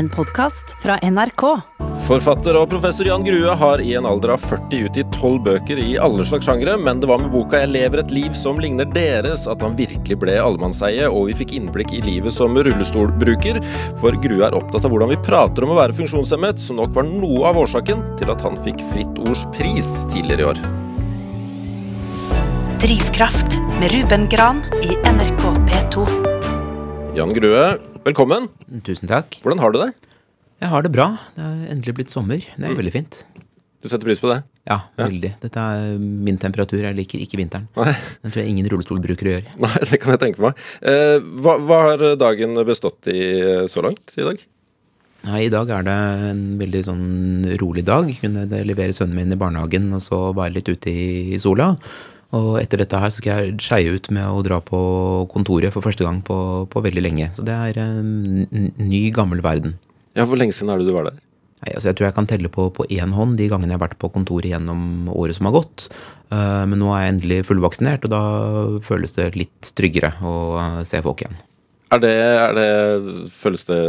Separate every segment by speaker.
Speaker 1: en podkast fra NRK.
Speaker 2: Forfatter og professor Jan Grue har i en alder av 40 utgitt tolv bøker i alle slags sjangre, men det var med boka 'Jeg lever et liv som ligner deres' at han virkelig ble allemannseie, og vi fikk innblikk i livet som rullestolbruker, for Grue er opptatt av hvordan vi prater om å være funksjonshemmet, som nok var noe av årsaken til at han fikk Fritt Ords pris tidligere i år.
Speaker 1: Drivkraft med Ruben Gran i NRK P2.
Speaker 2: Jan Grue, velkommen.
Speaker 3: Tusen takk.
Speaker 2: Hvordan har du det?
Speaker 3: Jeg har det bra. Det er endelig blitt sommer. Det er veldig fint.
Speaker 2: Du setter pris på det?
Speaker 3: Ja, veldig. Dette er min temperatur. Jeg liker ikke vinteren.
Speaker 2: Nei,
Speaker 3: Den tror jeg ingen rullestolbrukere gjør.
Speaker 2: nei det kan jeg tenke meg. Eh, hva, hva har dagen bestått i eh, så langt i dag?
Speaker 3: Nei, I dag er det en veldig sånn rolig dag. Kunne levere sønnen min i barnehagen og så være litt ute i sola. Og etter dette her så skal jeg skeie ut med å dra på kontoret for første gang på, på veldig lenge. Så det er en ny, gammel verden.
Speaker 2: Ja, Hvor lenge siden er det du var der?
Speaker 3: Nei, altså Jeg tror jeg kan telle på på én hånd de gangene jeg har vært på kontoret gjennom året som har gått. Eh, Men nå er jeg endelig fullvaksinert, og da føles det litt tryggere å eh, se folk igjen.
Speaker 2: Er det, er det Føles det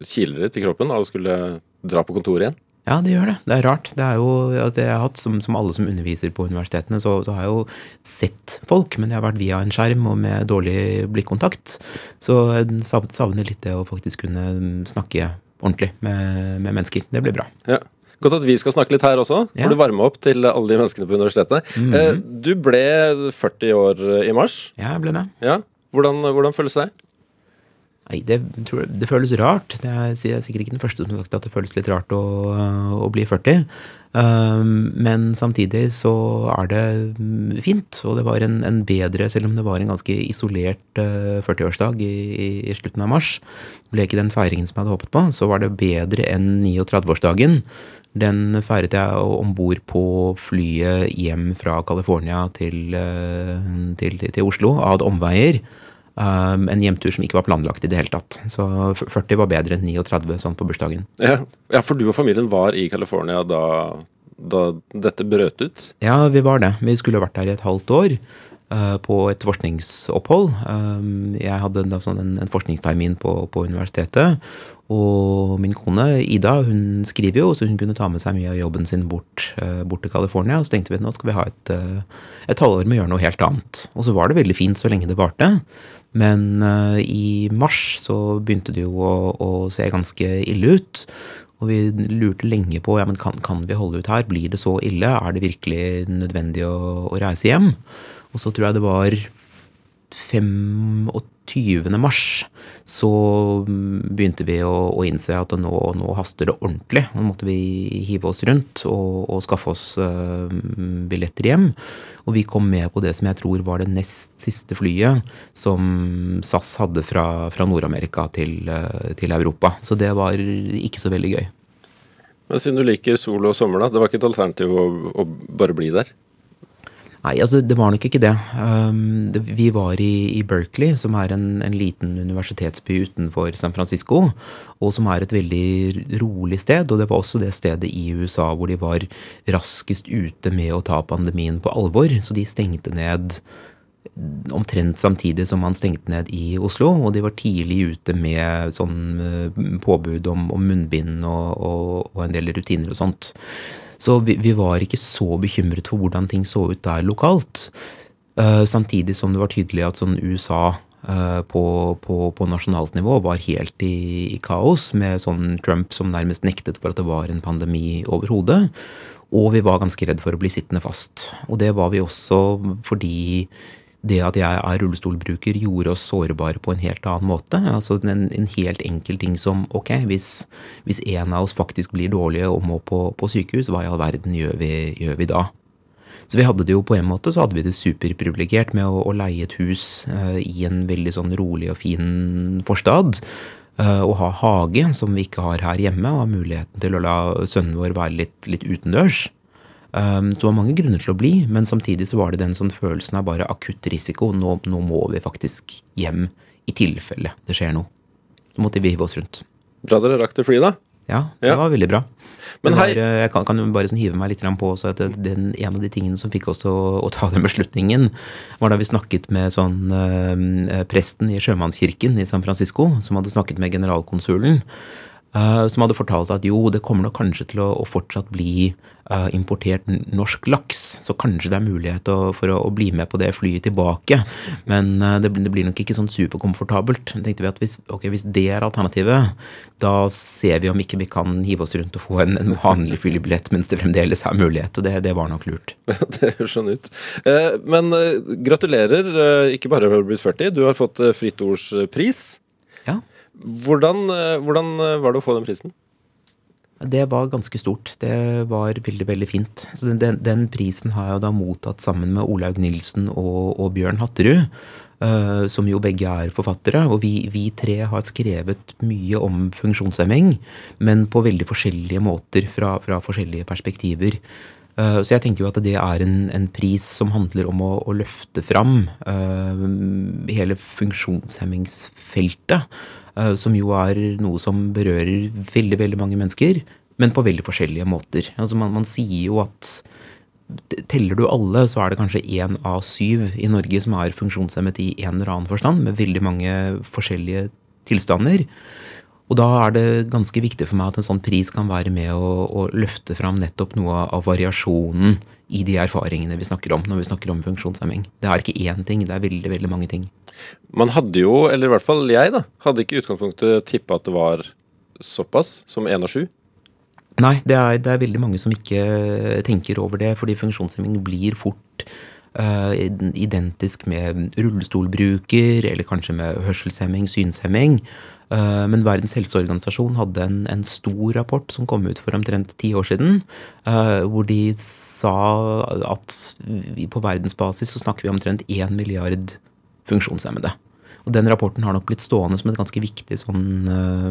Speaker 2: kilere til kroppen av å skulle dra på kontoret igjen?
Speaker 3: Ja, det gjør det. Det er rart. Det er jo altså jeg har hatt, som, som alle som underviser på universitetene, så, så har jeg jo sett folk, men jeg har vært via en skjerm og med dårlig blikkontakt. Så jeg savner litt det å faktisk kunne snakke ordentlig med, med mennesker. Det blir bra.
Speaker 2: Ja. Godt at vi skal snakke litt her også.
Speaker 3: Ja.
Speaker 2: Får du varme opp til alle de menneskene på universitetet. Eh, Du ble 40 år i mars.
Speaker 3: Ja, jeg ble det.
Speaker 2: Ja. Hvordan, hvordan føles det?
Speaker 3: Nei, det, jeg, det føles rart. Jeg er sikkert ikke den første som har sagt at det føles litt rart å, å bli 40. Um, men samtidig så er det fint, og det var en, en bedre, selv om det var en ganske isolert uh, 40-årsdag i, i, i slutten av mars, ble ikke den feiringen som jeg hadde håpet på, så var det bedre enn 39-årsdagen. Den feiret jeg om bord på flyet hjem fra California til, uh, til, til Oslo, ad omveier. Um, en hjemtur som ikke var planlagt i det hele tatt. Så 40 var bedre enn 39 sånn på bursdagen.
Speaker 2: Ja. ja, for du og familien var i California da, da dette brøt ut?
Speaker 3: Ja, vi var det. Vi skulle vært der i et halvt år uh, på et forskningsopphold. Um, jeg hadde sånn en, en forskningstermin på, på universitetet. Og min kone Ida hun skriver jo, så hun kunne ta med seg mye av jobben sin bort, uh, bort til California. Og så tenkte vi nå skal vi ha et, uh, et halvår med å gjøre noe helt annet. Og så var det veldig fint så lenge det varte. Men uh, i mars så begynte det jo å, å se ganske ille ut. Og vi lurte lenge på ja, men kan, kan vi holde ut her. Blir det så ille? Er det virkelig nødvendig å, å reise hjem? Og så tror jeg det var 25. mars så begynte vi å, å innse at nå, nå haster det ordentlig. Nå måtte vi hive oss rundt og, og skaffe oss uh, billetter hjem. Og vi kom med på det som jeg tror var det nest siste flyet som SAS hadde fra, fra Nord-Amerika til, uh, til Europa. Så det var ikke så veldig gøy.
Speaker 2: Men siden du liker sol og sommer, da. Det var ikke et alternativ å, å bare bli der?
Speaker 3: Nei, altså det var nok ikke det. Um, det vi var i, i Berkeley, som er en, en liten universitetsby utenfor San Francisco, og som er et veldig rolig sted. Og det var også det stedet i USA hvor de var raskest ute med å ta pandemien på alvor. Så de stengte ned omtrent samtidig som man stengte ned i Oslo. Og de var tidlig ute med sånn eh, påbud om, om munnbind og, og, og en del rutiner og sånt. Så vi, vi var ikke så bekymret for hvordan ting så ut der lokalt. Uh, samtidig som det var tydelig at sånn USA eh, på, på, på nasjonalt nivå var helt i, i kaos, med sånn Trump som nærmest nektet for at det var en pandemi overhodet. Og vi var ganske redd for å bli sittende fast. Og det var vi også fordi det at jeg er rullestolbruker, gjorde oss sårbare på en helt annen måte. Altså en, en helt enkel ting som ok, hvis, hvis en av oss faktisk blir dårlige og må på, på sykehus, hva i all verden gjør vi, gjør vi da? Så vi hadde det jo på en måte så hadde vi det superprivilegert med å, å leie et hus uh, i en veldig sånn rolig og fin forstad. Uh, og ha hage, som vi ikke har her hjemme, og ha muligheten til å la sønnen vår være litt, litt utendørs. Um, så det var mange grunner til å bli, men samtidig så var det den sånn følelsen av bare akutt risiko. Nå, nå må vi faktisk hjem i tilfelle det skjer noe. Så måtte vi hive oss rundt.
Speaker 2: Bra dere rakk det flyet, da.
Speaker 3: Ja, det
Speaker 2: Ja.
Speaker 3: var veldig bra.
Speaker 2: Men
Speaker 3: det var, eh, Jeg kan, kan bare sånn hive meg litt på også at den, en av de tingene som fikk oss til å, å ta den beslutningen, var da vi snakket med sånn eh, presten i sjømannskirken i San Francisco, som hadde snakket med generalkonsulen. Uh, som hadde fortalt at jo, det kommer nok kanskje til å, å fortsatt bli uh, importert norsk laks. Så kanskje det er mulighet å, for å, å, bli med på det flyet tilbake. Men uh, det, det, blir nok ikke sånn superkomfortabelt. tenkte vi at hvis, okay, hvis, det er alternativet, da ser vi om ikke vi kan hive oss rundt og få en, en vanlig flybillett mens det fremdeles er mulighet. Og det, det var nok lurt.
Speaker 2: det høres sånn ut. men gratulerer. ikke bare har du blitt 40, du har fått Fritt Ords pris. Hvordan, eh, hvordan, eh, var det å få den prisen?
Speaker 3: Det var ganske stort. Det var veldig, veldig fint. Så den, den prisen har jeg da mottatt sammen med Olaug Nilsen og, og Bjørn Hatterud. Uh, som jo begge er forfattere. Og vi, vi, tre har skrevet mye om funksjonshemming, men på veldig forskjellige måter fra, fra forskjellige perspektiver. Uh, så jeg tenker jo at det er en, en pris som handler om å, å løfte fram uh, hele funksjonshemmingsfeltet. Eh, som jo er noe som berører veldig, veldig mange mennesker, men på veldig forskjellige måter. Altså man, man sier jo at Teller du alle, så er det kanskje én av syv i Norge som er funksjonshemmet i en eller annen forstand, med veldig mange forskjellige tilstander. Og da er det ganske viktig for meg at en sånn pris kan være med å, å løfte fram nettopp noe av variasjonen i de erfaringene vi snakker om når vi snakker om funksjonshemming. Det er ikke én ting, det er veldig, veldig mange ting.
Speaker 2: Man hadde jo, eller i hvert fall jeg, da, hadde ikke i utgangspunktet tippa at det var såpass som én av sju.
Speaker 3: Nei, det er, det er, veldig mange som ikke tenker over det, fordi funksjonshemming blir fort uh, identisk med rullestolbruker, eller kanskje med hørselshemming, synshemming. Uh, men Verdens helseorganisasjon hadde en, en, stor rapport som kom ut for omtrent ti år siden, uh, hvor de sa at på verdensbasis så snakker vi omtrent én milliard funksjonshemmede. Og Den rapporten har nok blitt stående som et ganske viktig sånn uh,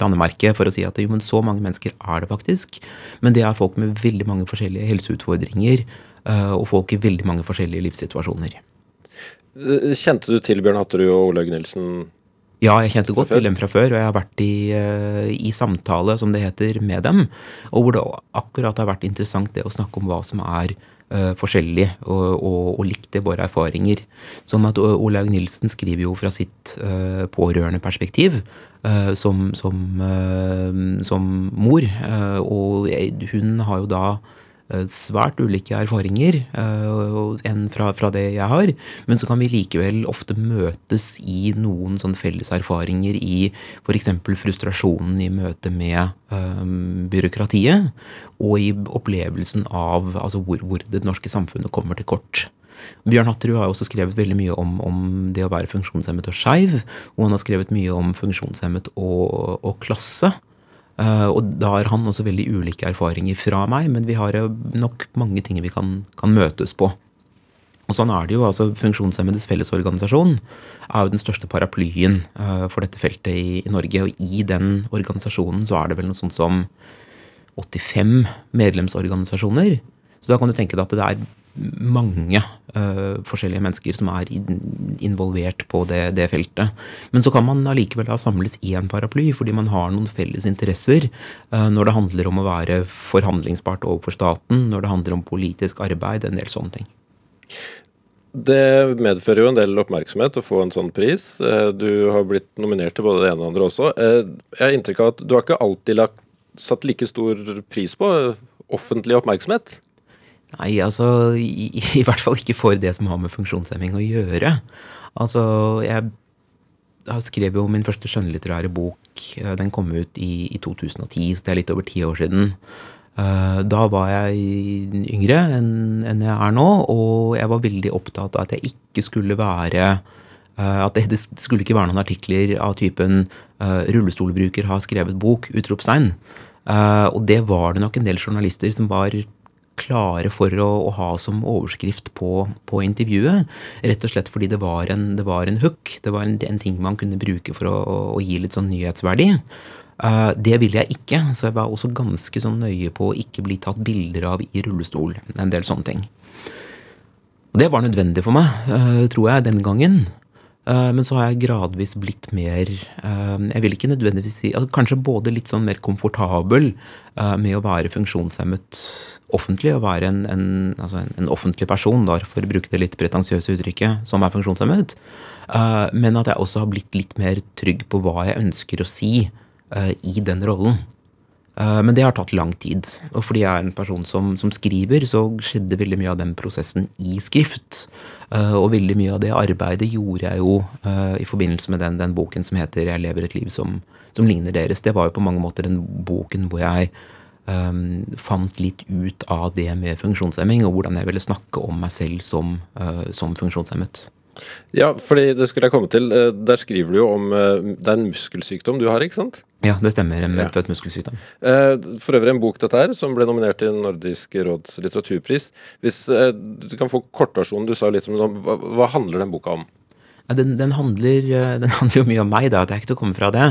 Speaker 3: landemerke for å si at jo, men så mange mennesker er det faktisk. Men det er folk med veldig mange forskjellige helseutfordringer og folk i veldig mange forskjellige livssituasjoner.
Speaker 2: Eh, kjente du til Bjørn Hatterud og Olaug Nilsen?
Speaker 3: Ja, jeg kjente godt til dem fra før, og jeg har vært i, uh, i samtale, som det heter, med dem. Og hvor det akkurat har vært interessant det å snakke om hva som er uh, forskjellig og, og, og, likte våre erfaringer. Sånn at Olaug Nilsen skriver jo fra sitt uh, pårørende perspektiv uh, som, som, som, mor. og hun har jo da Eh, svært ulike erfaringer eh, enn fra, fra, det jeg har. Men så kan vi likevel ofte møtes i noen sånn felles erfaringer i f.eks. frustrasjonen i møte med um, byråkratiet, og i opplevelsen av altså hvor, hvor, det norske samfunnet kommer til kort. Bjørn Hatterud har også skrevet veldig mye om, om det å være funksjonshemmet og skeiv. Og han har skrevet mye om funksjonshemmet og, og klasse. Uh, og da har han også veldig ulike erfaringer fra meg, men vi har nok mange ting vi kan, kan møtes på. Og sånn er det jo. altså Funksjonshemmedes Fellesorganisasjon er jo den største paraplyen uh, for dette feltet i, i, Norge. Og i den organisasjonen så er det vel noe sånt som 85 medlemsorganisasjoner. Så da kan du tenke deg at det er mange uh, forskjellige mennesker som er involvert på det, det, feltet. Men så kan man allikevel da samles i en paraply, fordi man har noen felles interesser uh, når det handler om å være forhandlingsbart overfor staten, når det handler om politisk arbeid, en del sånne ting.
Speaker 2: Det medfører jo en del oppmerksomhet å få en sånn pris. Eh, du har blitt nominert til både det ene og det andre også. Jeg har inntrykk av at du har ikke alltid lagt, satt like stor pris på offentlig oppmerksomhet?
Speaker 3: Nei, altså i, i, hvert fall ikke for det som har med funksjonshemming å gjøre. Altså, jeg har skrevet jo min første skjønnlitterære bok. Eh, den kom ut i, i 2010, så det er litt over ti år siden. Eh, da var jeg yngre enn, enn jeg er nå, og jeg var veldig opptatt av at jeg ikke skulle være eh, at det, det skulle ikke være noen artikler av typen 'rullestolbruker har skrevet bok', utropstegn. Og det var det nok en del journalister som var klare for å, å ha som overskrift på, på, intervjuet. Rett og slett fordi det var en, det var en hook. Det var en, en, ting man kunne bruke for å, å gi litt sånn nyhetsverdi. Uh, det ville jeg ikke, så jeg var også ganske sånn nøye på å ikke bli tatt bilder av i rullestol. En del sånne ting. Og det var nødvendig for meg, uh, tror jeg, den gangen. Uh, men så har jeg gradvis blitt mer Jeg vil ikke nødvendigvis si altså Kanskje både litt sånn mer komfortabel med å være funksjonshemmet offentlig, å være en, en, altså en, en offentlig person, da, for å bruke det litt pretensiøse uttrykket, som er funksjonshemmet. Men at jeg også har blitt litt mer trygg på hva jeg ønsker å si i den rollen. Uh, men det har tatt lang tid. Og fordi jeg er en person som, som skriver, så skjedde veldig mye av den prosessen i skrift. Uh, og veldig mye av det arbeidet gjorde jeg jo i forbindelse med den, den, boken som heter 'Jeg lever et liv som, som ligner deres'. Det var jo på mange måter den boken hvor jeg um, fant litt ut av det med funksjonshemming, og hvordan jeg ville snakke om meg selv som, som funksjonshemmet.
Speaker 2: Ja, fordi det skulle jeg komme til. Eh, der skriver du jo om eh, Det er en muskelsykdom du har, ikke sant?
Speaker 3: Ja, det stemmer. En medfødt muskelsykdom.
Speaker 2: Eh, for øvrig en bok, dette her, som ble nominert til Nordisk råds litteraturpris. Hvis du kan få kortversjonen, du sa litt om det. Hva handler den boka om?
Speaker 3: Den, den, handler, den, handler, jo mye om meg, da, det er ikke til å komme fra det.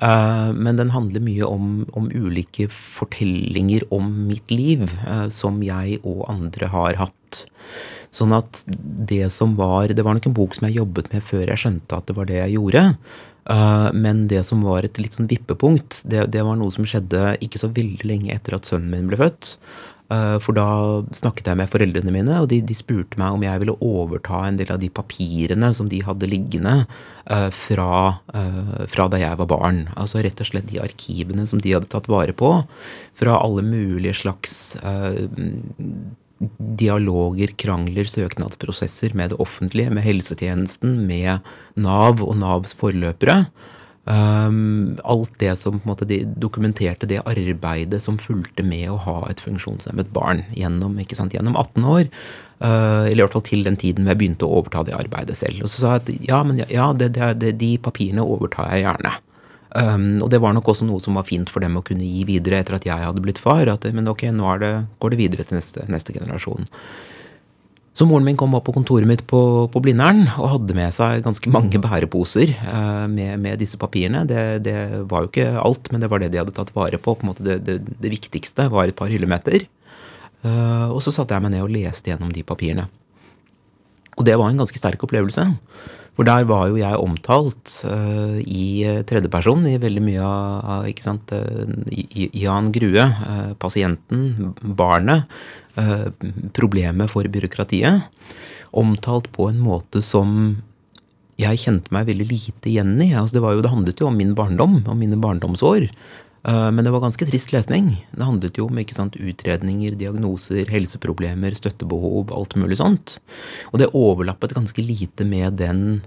Speaker 3: Uh, men den handler mye om, om, ulike fortellinger om mitt liv uh, som jeg og andre har hatt. Sånn at det som var Det var nok en bok som jeg jobbet med før jeg skjønte at det var det jeg gjorde. Men det som var et litt sånn vippepunkt, det, det, var noe som skjedde ikke så veldig lenge etter at sønnen min ble født. Uh, for da snakket jeg med foreldrene mine, og de, de, spurte meg om jeg ville overta en del av de papirene som de hadde liggende uh, fra, fra, da jeg var barn. Altså rett og slett de arkivene som de hadde tatt vare på. Fra alle mulige slags dialoger, krangler, søknadsprosesser med det offentlige, med helsetjenesten, med Nav og Navs forløpere. Um, alt det som på en måte, de dokumenterte det arbeidet som fulgte med å ha et funksjonshemmet barn gjennom, sant, gjennom 18 år. Uh, eller i hvert fall til den tiden hvor jeg begynte å overta det arbeidet selv. Og så sa jeg at ja, men ja, det, det, de papirene overtar jeg gjerne. Um, og det var nok også noe som var fint for dem å kunne gi videre etter at jeg hadde blitt far. At men ok, nå det, går det videre til neste, neste, generasjon. Så moren min kom opp på kontoret mitt på, på Blindern og hadde med seg ganske mange bæreposer eh, med, med, disse papirene. Det, det, var jo ikke alt, men det var det de hadde tatt vare på. på det, det, det viktigste var et par hyllemeter. Eh, og så satte jeg meg ned og leste gjennom de papirene. Og det var en ganske sterk opplevelse. For der var jo jeg omtalt uh, i eh, tredjeperson i veldig mye av ikke sant, uh, Jan Grue, uh, pasienten, barnet, problemet for byråkratiet. Omtalt på en måte som jeg kjente meg veldig lite igjen i. Altså det, jo, det handlet jo om min barndom, om mine barndomsår. Eh, men det var ganske trist lesning. Det handlet jo om sant, utredninger, diagnoser, helseproblemer, støttebehov, alt mulig sånt. Og det overlappet ganske lite med den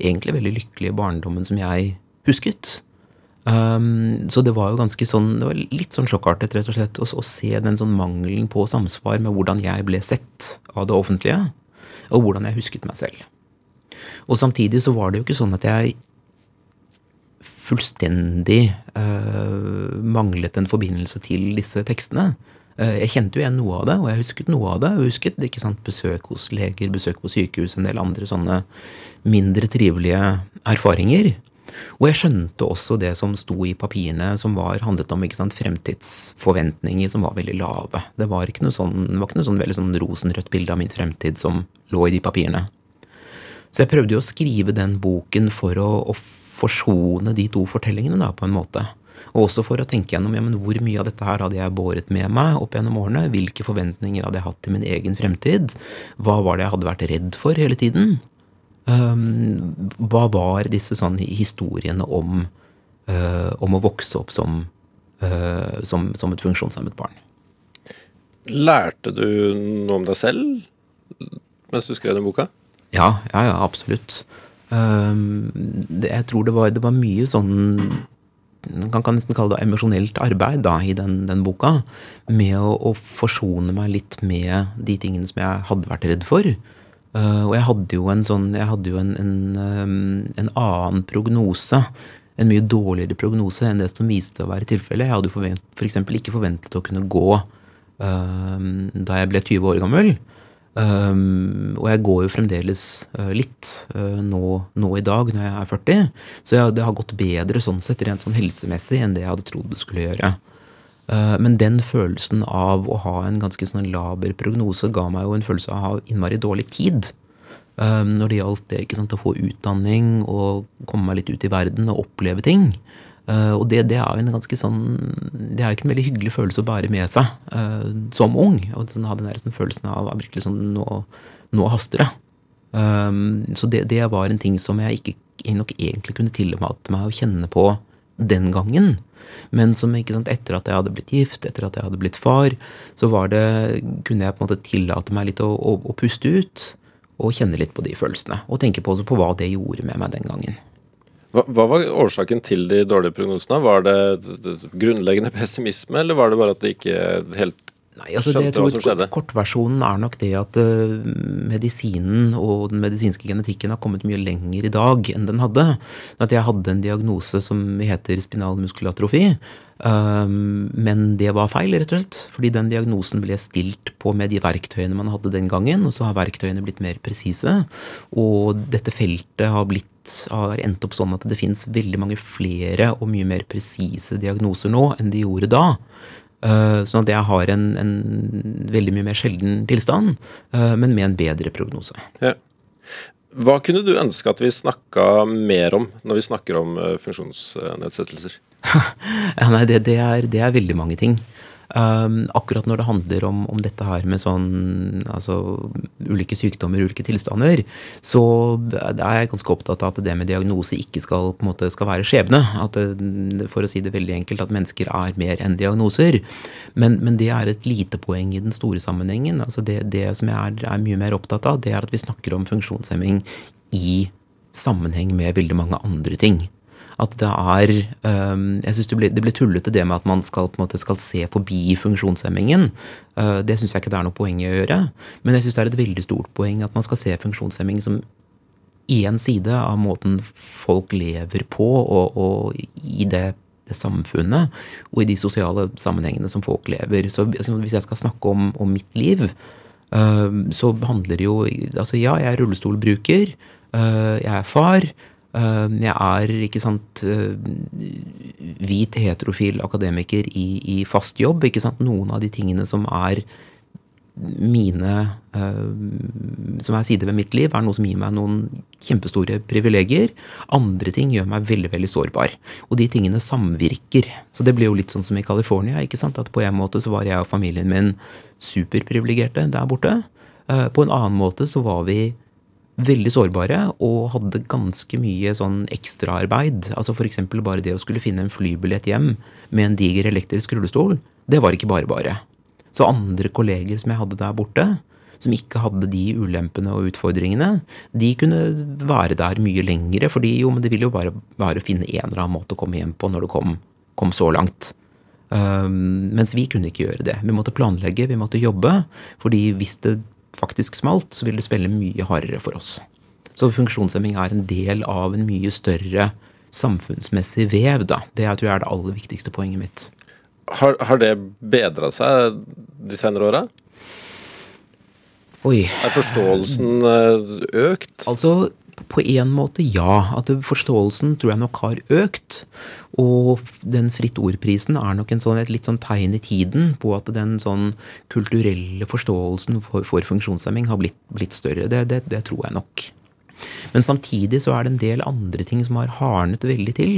Speaker 3: egentlig veldig lykkelige barndommen som jeg husket. Um, så det var jo ganske sånn, det var litt sånn sjokkartet rett og slett, å, å se den sånn mangelen på samsvar med hvordan jeg ble sett av det offentlige, og hvordan jeg husket meg selv. Og samtidig så var det jo ikke sånn at jeg fullstendig uh, manglet en forbindelse til disse tekstene. Uh, jeg kjente jo igjen noe av det, og jeg husket noe av det. Jeg husket ikke sant, besøk hos leger, besøk på sykehus, en del andre sånne mindre trivelige erfaringer. Og jeg skjønte også det som sto i papirene, som var, handlet om sant, fremtidsforventninger som var veldig lave. Det var ikke noe sånn, var ikke noe sånn veldig sånn rosenrødt bilde av min fremtid som lå i de papirene. Så jeg prøvde jo å skrive den boken for å, å forsone de to fortellingene da, på en måte. Og også for å tenke gjennom ja, hvor mye av dette her hadde jeg båret med meg opp gjennom årene. Hvilke forventninger hadde jeg hatt til min egen fremtid? Hva var det jeg hadde vært redd for hele tiden? Um, hva var disse sånn historiene om, uh, om å vokse opp som, uh, som, som et funksjonshemmet barn?
Speaker 2: Lærte du noe om deg selv mens du skrev den boka?
Speaker 3: Ja, ja, ja absolutt. Um, det, jeg tror det var, det var mye sånn man kan nesten kalle det emosjonelt arbeid da, i den, den boka. Med å, å, forsone meg litt med de tingene som jeg hadde vært redd for. Uh, og jeg hadde jo en sånn Jeg hadde jo en, en, um, en, annen prognose. En mye dårligere prognose enn det som viste å være tilfellet. Jeg hadde jo f.eks. For ikke forventet å kunne gå uh, da jeg ble 20 år gammel. Um, og jeg går jo fremdeles uh, litt uh, nå, nå, i dag, når jeg er 40. Så jeg, det har gått bedre sånn sett rent sånn helsemessig enn det jeg hadde trodd det skulle gjøre. Uh, men den følelsen av å ha en ganske sånn laber prognose ga meg jo en følelse av å ha innmari dårlig tid. når det gjaldt det ikke sant, å få utdanning og komme meg litt ut i verden og oppleve ting. Uh, og det, det, er jo en ganske sånn Det er ikke en veldig hyggelig følelse å bære med seg som ung. Og sånn, ha den der sånn, følelsen av virkelig sånn Nå, nå haster det. Så det, det, var en ting som jeg ikke jeg nok egentlig kunne tillate meg å kjenne på den gangen. Men som sant, etter at jeg hadde blitt gift, etter at jeg hadde blitt far, så det, kunne jeg på en måte tillate meg litt å, å, å puste ut. Og kjenne litt på de følelsene. Og tenke på, på hva det gjorde med meg den gangen.
Speaker 2: Hva, hva, var årsaken til de dårlige prognosene? Var det grunnleggende pessimisme, eller var det bare at det ikke helt
Speaker 3: Nei, altså det, jeg tror Kortversjonen er nok det at uh, medisinen og den medisinske genetikken har kommet mye lenger i dag enn den hadde. At jeg hadde en diagnose som heter spinal muskelatrofi. Um, men det var feil, rett og slett. Fordi den diagnosen ble stilt på med de verktøyene man hadde den gangen. Og så har verktøyene blitt mer presise. Og dette feltet har blitt har endt opp sånn at det finnes veldig mange flere og mye mer presise diagnoser nå enn de gjorde da. Eh, sånn at jeg har en, en veldig mye mer sjelden tilstand, eh, men med en bedre prognose. Ja.
Speaker 2: Hva kunne du ønske at vi snakka mer om når vi snakker om eh, funksjonsnedsettelser?
Speaker 3: ja, nei, det, det, er, det, er, veldig mange ting. Um, akkurat når det handler om, om, dette her med sånn altså ulike sykdommer, ulike tilstander, så er jeg ganske opptatt av at det med diagnose ikke skal, på en måte, skal være skjebne. At det, for å si det veldig enkelt, at mennesker er mer enn diagnoser. Men, men det er et lite poeng i den store sammenhengen. Altså det, det som jeg er, er mye mer opptatt av, det er at vi snakker om funksjonshemming i sammenheng med veldig mange andre ting at det er um, Jeg syns det, det, blir tullete det med at man skal, på en måte, skal se forbi funksjonshemmingen. Uh, det syns jeg ikke det er noe poeng i å gjøre. Men jeg syns det er et veldig stort poeng at man skal se funksjonshemming som én side av måten folk lever på, og, og i det, samfunnet og i de sosiale sammenhengene som folk lever. Så altså, hvis jeg skal snakke om, om mitt liv, uh, så handler det jo Altså ja, jeg er rullestolbruker. Uh, jeg er far. Ehm, jeg er ikke sant, eh, hvit, heterofil akademiker i, i, fast jobb. ikke sant, Noen av de tingene som er mine ehm, Som er sider ved mitt liv, er noe som gir meg noen kjempestore privilegier. Andre ting gjør meg veldig veldig sårbar. Og de tingene samvirker. Så det blir jo litt sånn som i California. ikke sant, at På en måte så var jeg og familien min superprivilegerte der borte. Eh, på en annen måte så var vi veldig sårbare og hadde ganske mye sånn ekstraarbeid. Altså F.eks. bare det å skulle finne en flybillett hjem med en diger elektrisk rullestol. Det var ikke bare bare. Så andre kolleger som jeg hadde der borte, som ikke hadde de ulempene og utfordringene, de kunne være der mye lengre. fordi jo, men det ville jo bare være å finne en eller annen måte å komme hjem på når det kom, kom så langt. Um, mens vi kunne ikke gjøre det. Vi måtte planlegge, vi måtte jobbe. fordi hvis det faktisk smalt, så vil det spille mye hardere for oss. Så funksjonshemming er en del av en mye større samfunnsmessig vev. da. Det jeg tror jeg er det aller viktigste poenget mitt.
Speaker 2: Har, har det bedra seg de senere åra? Er forståelsen eh, økt?
Speaker 3: Altså, på en måte ja. At forståelsen tror jeg nok har økt. Og den Fritt Ord-prisen er nok sånn, et litt sånn tegn i tiden på at den sånn kulturelle forståelsen for, for funksjonshemming har blitt, blitt større. Det, det, det, tror jeg nok. Men samtidig så er det en del andre ting som har hardnet veldig til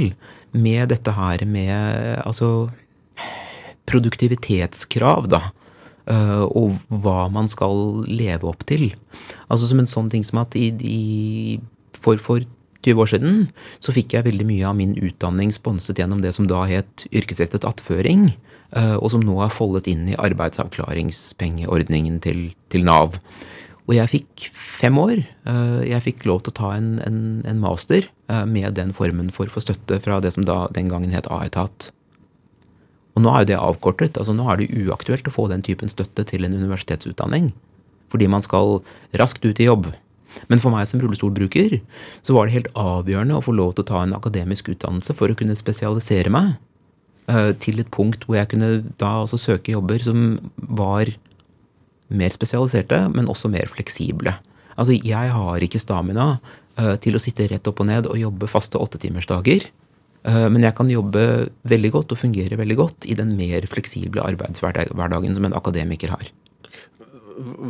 Speaker 3: med dette her med altså produktivitetskrav, da. Uh, og hva man skal leve opp til. Altså Som en sånn ting som at i, i for, for 20 år siden så fikk jeg veldig mye av min utdanning sponset gjennom det som da het yrkesrettet attføring, eh, og som nå er foldet inn i arbeidsavklaringspengeordningen til, til Nav. Og jeg fikk fem år. Eh, jeg fikk lov til å ta en, en, en master eh, med den formen for, for, støtte fra det som da den gangen het A-etat. Og nå er jo det avkortet. altså Nå er det uaktuelt å få den typen støtte til en universitetsutdanning. Fordi man skal raskt ut i jobb. Men for meg som rullestolbruker så var det helt avgjørende å få lov til å ta en akademisk utdannelse for å kunne spesialisere meg uh, til et punkt hvor jeg kunne da også søke jobber som var mer spesialiserte, men også mer fleksible. Altså, jeg har ikke stamina uh, til å sitte rett opp og ned og jobbe faste åttetimersdager. Uh, men jeg kan jobbe veldig godt og fungere veldig godt i den mer fleksible arbeidshverdagen som en akademiker har.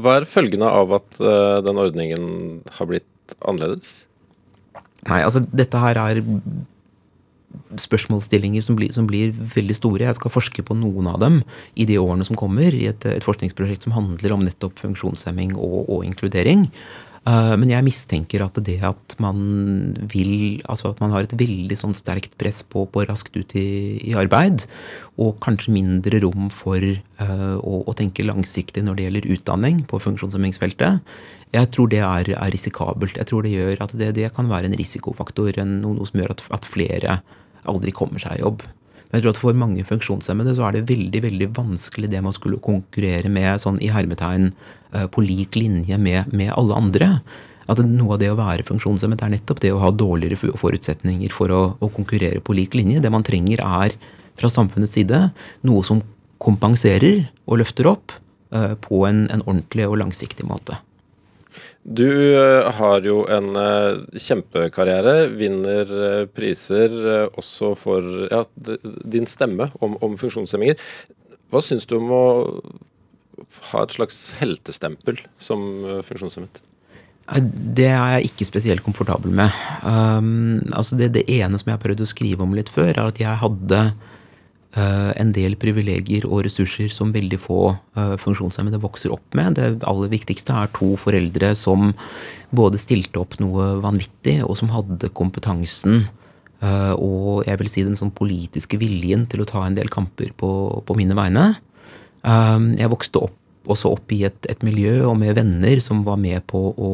Speaker 2: Hva er følgene av at uh, den ordningen har blitt annerledes?
Speaker 3: Nei, altså dette her er spørsmålsstillinger som blir, som blir, veldig store. Jeg skal forske på noen av dem i de årene som kommer, i et, et forskningsprosjekt som handler om nettopp funksjonshemming og, og inkludering. Uh, men jeg mistenker at det at man vil Altså at man har et veldig sånn sterkt press på, på raskt ut i, i, arbeid, og kanskje mindre rom for uh, å, å, tenke langsiktig når det gjelder utdanning på funksjonshemmingsfeltet, jeg tror det er, er, risikabelt. Jeg tror det gjør at det, det kan være en risikofaktor, noe, noe som gjør at, at flere aldri kommer seg i jobb. Men jeg tror at For mange funksjonshemmede så er det veldig veldig vanskelig det å skulle konkurrere med sånn i hermetegn eh, på lik linje med, med alle andre. At Noe av det å være funksjonshemmet er nettopp det å ha dårligere forutsetninger for å, å, konkurrere på lik linje. Det man trenger er fra samfunnets side noe som kompenserer og løfter opp uh, på en, en ordentlig og langsiktig måte.
Speaker 2: Du eh, har jo en kjempekarriere, vinner priser også for ja, din stemme om, om funksjonshemminger. Hva syns du om å ha et slags heltestempel som funksjonshemmet?
Speaker 3: Det er jeg ikke spesielt komfortabel med. Um, altså det, det, ene som jeg har prøvd å skrive om litt før, er at jeg hadde uh, en del privilegier og ressurser som veldig få uh, funksjonshemmede vokser opp med. Det aller viktigste er to foreldre som både stilte opp noe vanvittig, og som hadde kompetansen uh, og jeg vil si den sånn politiske viljen til å ta en del kamper på, på mine vegne. Jeg vokste opp også opp i et, et, miljø og med venner som var med på å,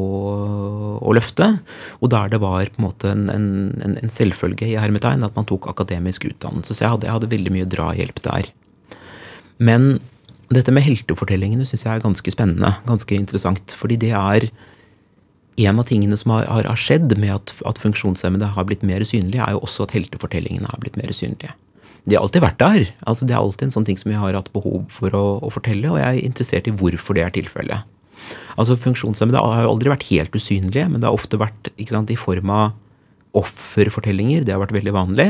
Speaker 3: å løfte. Og der det var på en måte en, en, en selvfølge i hermetegn at man tok akademisk utdannelse. Så jeg hadde, jeg hadde veldig mye drahjelp der. Men dette med heltefortellingene syns jeg er ganske spennende. Ganske interessant. Fordi det er en av tingene som har, har skjedd med at, at funksjonshemmede har blitt mer synlige, er jo også at heltefortellingene har blitt mer synlige de har alltid vært der. Altså, det er alltid en sånn ting som jeg har hatt behov for å, å fortelle, og jeg er interessert i hvorfor det er tilfellet. Altså, Funksjonshemmede har aldri vært helt usynlige, men det har ofte vært sant, i form av offerfortellinger. Det har vært veldig vanlig.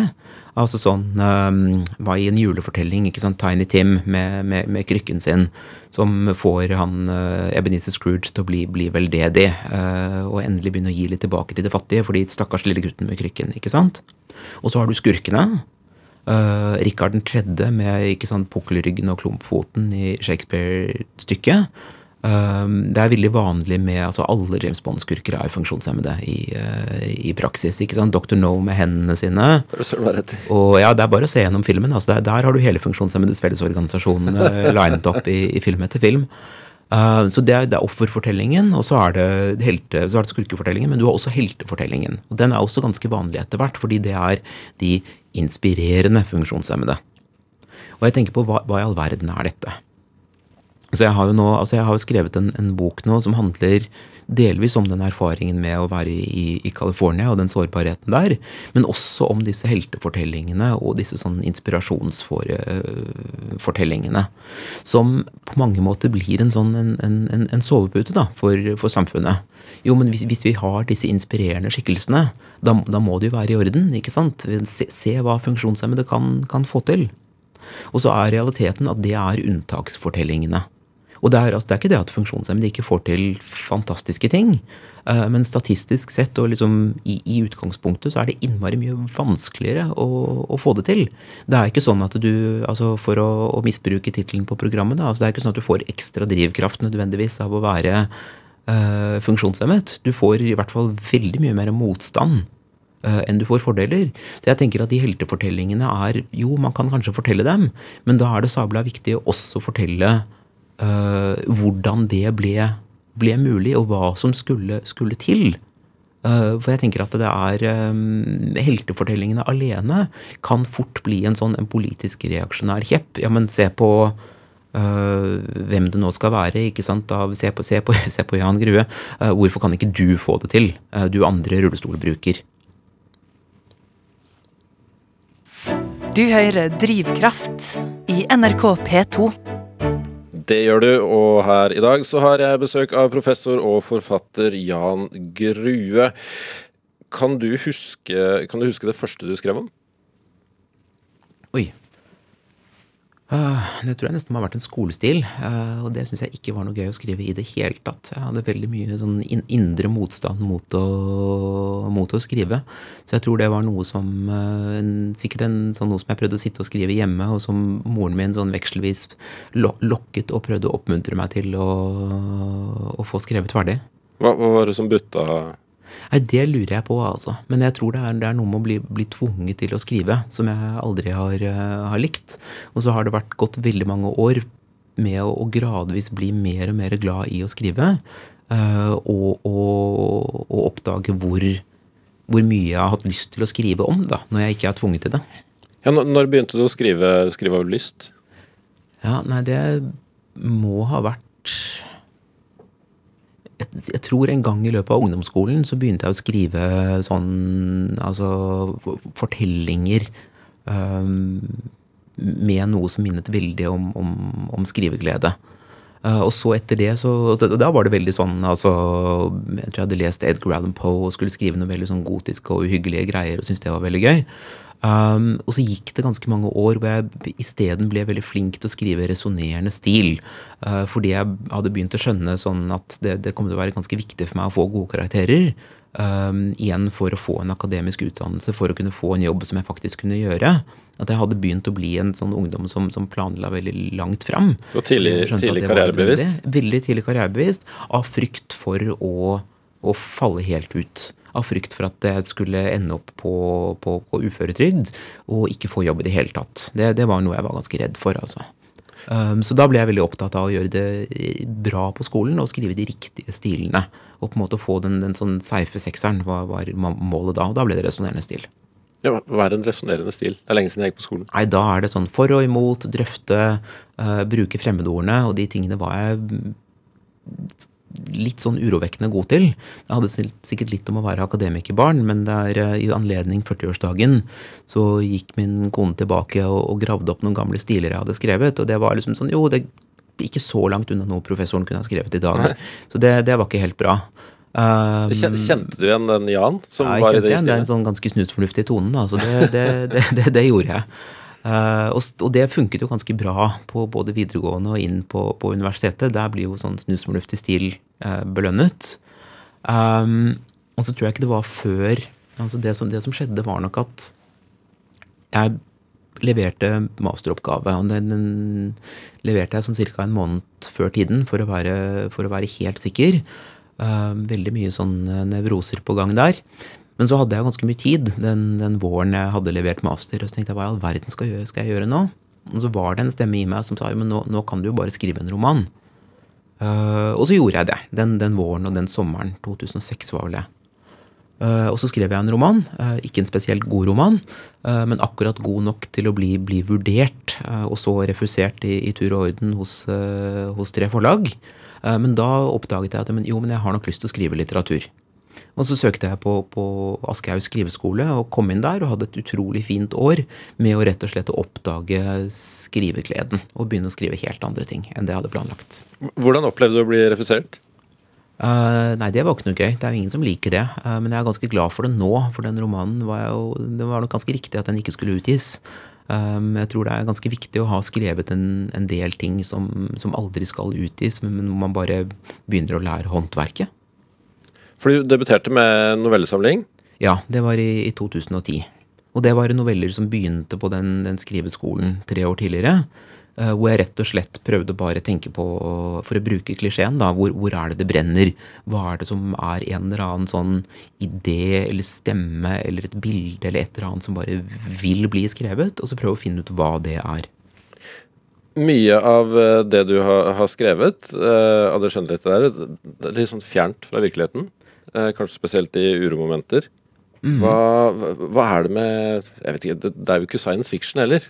Speaker 3: Altså sånn um, Hva i en julefortelling? ikke sant, Tiny Tim med, med, med krykken sin, som får han uh, Ebenezer Scrooge til å bli, bli veldedig uh, og endelig begynne å gi litt tilbake til de fattige, fordi stakkars lille gutten med krykken. ikke sant? Og så har du skurkene, Uh, Rikard 3. med ikke sant, pukkelryggen og klumpfoten i Shakespeare-stykket. Um, det er veldig vanlig med altså Alle James Bond-skurker er funksjonshemmede i, uh, i, praksis. ikke sant? Dr. No med hendene sine. Og ja, Det er bare å se gjennom filmen. altså Der, der har du hele Funksjonshemmedes Fellesorganisasjon uh, linet opp i, i, film etter film. Uh, så det er, det er, offerfortellingen, og så er det, helte, så er det skurkefortellingen. Men du har også heltefortellingen. Og Den er også ganske vanlig etter hvert, fordi det er de inspirerende funksjonshemmede. Og jeg tenker på hva, hva i all verden er dette? Så jeg har jo nå, altså jeg har jo skrevet en, en, bok nå som handler delvis om den erfaringen med å være i, i California og den sårbarheten der, men også om disse heltefortellingene og disse sånn inspirasjonsfortellingene. Som på mange måter blir en sånn en, en, en sovepute da, for, for, samfunnet. Jo, men hvis, hvis, vi har disse inspirerende skikkelsene, da, da, må det jo være i orden. ikke sant? Se, se hva funksjonshemmede kan, kan få til. Og så er realiteten at det er unntaksfortellingene. Og det er, altså, det er, ikke det at funksjonshemmede ikke får til fantastiske ting. Uh, men statistisk sett og liksom i, i, utgangspunktet så er det innmari mye vanskeligere å, å, få det til. Det er ikke sånn at du, altså For å, å misbruke tittelen på programmet, da, altså det er ikke sånn at du får ekstra drivkraft nødvendigvis av å være uh, funksjonshemmet. Du får i hvert fall veldig mye mer motstand uh, enn du får fordeler. Så jeg tenker at de heltefortellingene er Jo, man kan kanskje fortelle dem, men da er det sabla viktig å også fortelle hvordan det ble, ble, mulig, og hva som skulle, skulle til. Uh, for jeg tenker at det er um, Heltefortellingene alene kan fort bli en sånn en politisk reaksjonær kjepp. Ja, men se på uh, hvem det nå skal være. ikke sant? Av, se, på, se, på, se, på, Jan Grue. Uh, hvorfor kan ikke du få det til? du andre rullestolbruker.
Speaker 1: Du hører Drivkraft i NRK P2.
Speaker 2: Det gjør du, og her i dag så har jeg besøk av professor og forfatter Jan Grue. Kan du huske, kan du huske det første du skrev om?
Speaker 3: Oi. Uh, det tror jeg nesten må ha vært en skolestil, uh, og det syns jeg ikke var noe gøy å skrive i det hele tatt. Jeg hadde veldig mye sånn indre motstand mot å, mot å, skrive. Så jeg tror det var noe som uh, Sikkert en, sånn noe som jeg prøvde å sitte og skrive hjemme, og som moren min sånn vekselvis lokket og prøvde å oppmuntre meg til å, å få skrevet ferdig.
Speaker 2: Hva, hva var det som butta
Speaker 3: Nei, Det lurer jeg på, altså. Men jeg tror det er, det er noe med å bli, bli, tvunget til å skrive som jeg aldri har, uh, har, likt. Og så har det vært gått veldig mange år med å, å gradvis bli mer og mer glad i å skrive. Uh, og, og, og, oppdage hvor, hvor, mye jeg har hatt lyst til å skrive om, da, når jeg ikke er tvunget til det.
Speaker 2: Ja, Når begynte du å skrive, skrive av lyst?
Speaker 3: Ja, nei, det må ha vært jeg tror en gang i løpet av ungdomsskolen så begynte jeg å skrive sånn altså fortellinger um, med noe som minnet veldig om, om, om skriveglede. Uh, og så etter det, så Da var det veldig sånn altså, Jeg tror jeg hadde lest Edgar Allan Poe og skulle skrive noe veldig sånn gotiske og uhyggelige greier og syntes det var veldig gøy. Um, og så gikk det ganske mange år hvor jeg isteden ble veldig flink til å skrive resonnerende stil. Uh, fordi jeg hadde begynt å skjønne sånn at det, det kom til å være ganske viktig for meg å få gode karakterer. Um, igjen for å få en akademisk utdannelse, for å kunne få en jobb som jeg faktisk kunne gjøre. At jeg hadde begynt å bli en sånn ungdom som, som planla veldig langt fram.
Speaker 2: Og tidlig, tidlig karrierebevisst?
Speaker 3: Veldig tidlig karrierebevisst. Av frykt for å, å falle helt ut av frykt for at jeg skulle ende opp på, på, på uføretrygd og ikke få jobb i det hele tatt. Det, det, var noe jeg var ganske redd for, altså. Um, så da ble jeg veldig opptatt av å gjøre det bra på skolen og skrive de riktige stilene. Og på en måte få den, den sånn seife sekseren var, var målet da. Og da ble det resonnerende stil.
Speaker 2: Ja, hva er en resonnerende stil? Det er lenge siden jeg gikk på skolen.
Speaker 3: Nei, Da er det sånn for og imot, drøfte, uh, bruke fremmedordene. Og de tingene var jeg litt sånn urovekkende god til. Jeg hadde sikkert litt om å være akademikerbarn, men der, eh, i anledning 40-årsdagen så gikk min kone tilbake og, og, gravde opp noen gamle stiler jeg hadde skrevet. Og det var liksom sånn Jo, det er ikke så langt unna noe professoren kunne ha skrevet i dag. Nei. Så det, det, var ikke helt bra.
Speaker 2: Um, kjente du igjen den Jan?
Speaker 3: som ja, var i det stilet? Det er en sånn ganske snusfornuftig tone, da. Så det, det, det gjorde jeg. Uh, og, det funket jo ganske bra på både videregående og inn på, på universitetet. Der blir jo sånn snusfornuftig stil uh, belønnet. Um, og så tror jeg ikke det var før altså det, som, det som skjedde, var nok at jeg leverte masteroppgave. og Den, den leverte jeg sånn ca. en måned før tiden for å være, for å være helt sikker. Uh, veldig mye sånn nevroser på gang der. Men så hadde jeg ganske mye tid den, den, våren jeg hadde levert master. Og så tenkte jeg hva i all verden skal jeg, gjøre, skal jeg gjøre nå? Og så var det en stemme i meg som sa men nå, nå kan du jo bare skrive en roman. Uh, og så gjorde jeg det. Den, den, våren og den sommeren. 2006 var vel det. Uh, og så skrev jeg en roman. Uh, ikke en spesielt god roman, men akkurat god nok til å bli, bli vurdert, og så refusert i, i tur og orden hos, hos tre forlag. men da oppdaget jeg at men, jo, men jeg har nok lyst til å skrive litteratur. Og så søkte jeg på, på Aschehoug skriveskole og kom inn der og hadde et utrolig fint år med å rett og slett oppdage skrivegleden og begynne å skrive helt andre ting enn det jeg hadde planlagt.
Speaker 2: Hvordan opplevde du å bli refusert?
Speaker 3: Uh, nei, det var ikke noe gøy. Det er jo ingen som liker det. Uh, men jeg er ganske glad for det nå, for den romanen var jo Det var nok ganske riktig at den ikke skulle utgis. Um, jeg tror det er ganske viktig å ha skrevet en, en del ting som, som, aldri skal utgis, men hvor man bare begynner å lære håndverket.
Speaker 2: For du debuterte med novellesamling?
Speaker 3: Ja, det var i, i 2010. Og det var noveller som begynte på den, den skriveskolen tre år tidligere. Uh, hvor jeg rett og slett prøvde bare å tenke på, for å bruke klisjeen, da, hvor, hvor, er det det brenner? Hva er det som er en eller annen sånn idé eller stemme eller et bilde eller et eller annet som bare vil bli skrevet? Og så prøve å finne ut hva det er.
Speaker 2: Mye av eh, det du har, har skrevet uh, av det skjønnlitterære, det er litt sånn fjernt fra virkeligheten. Eh, kanskje spesielt i uromomenter. Mm. Hva, hva, er det med Jeg vet ikke, Det er jo ikke science fiction heller?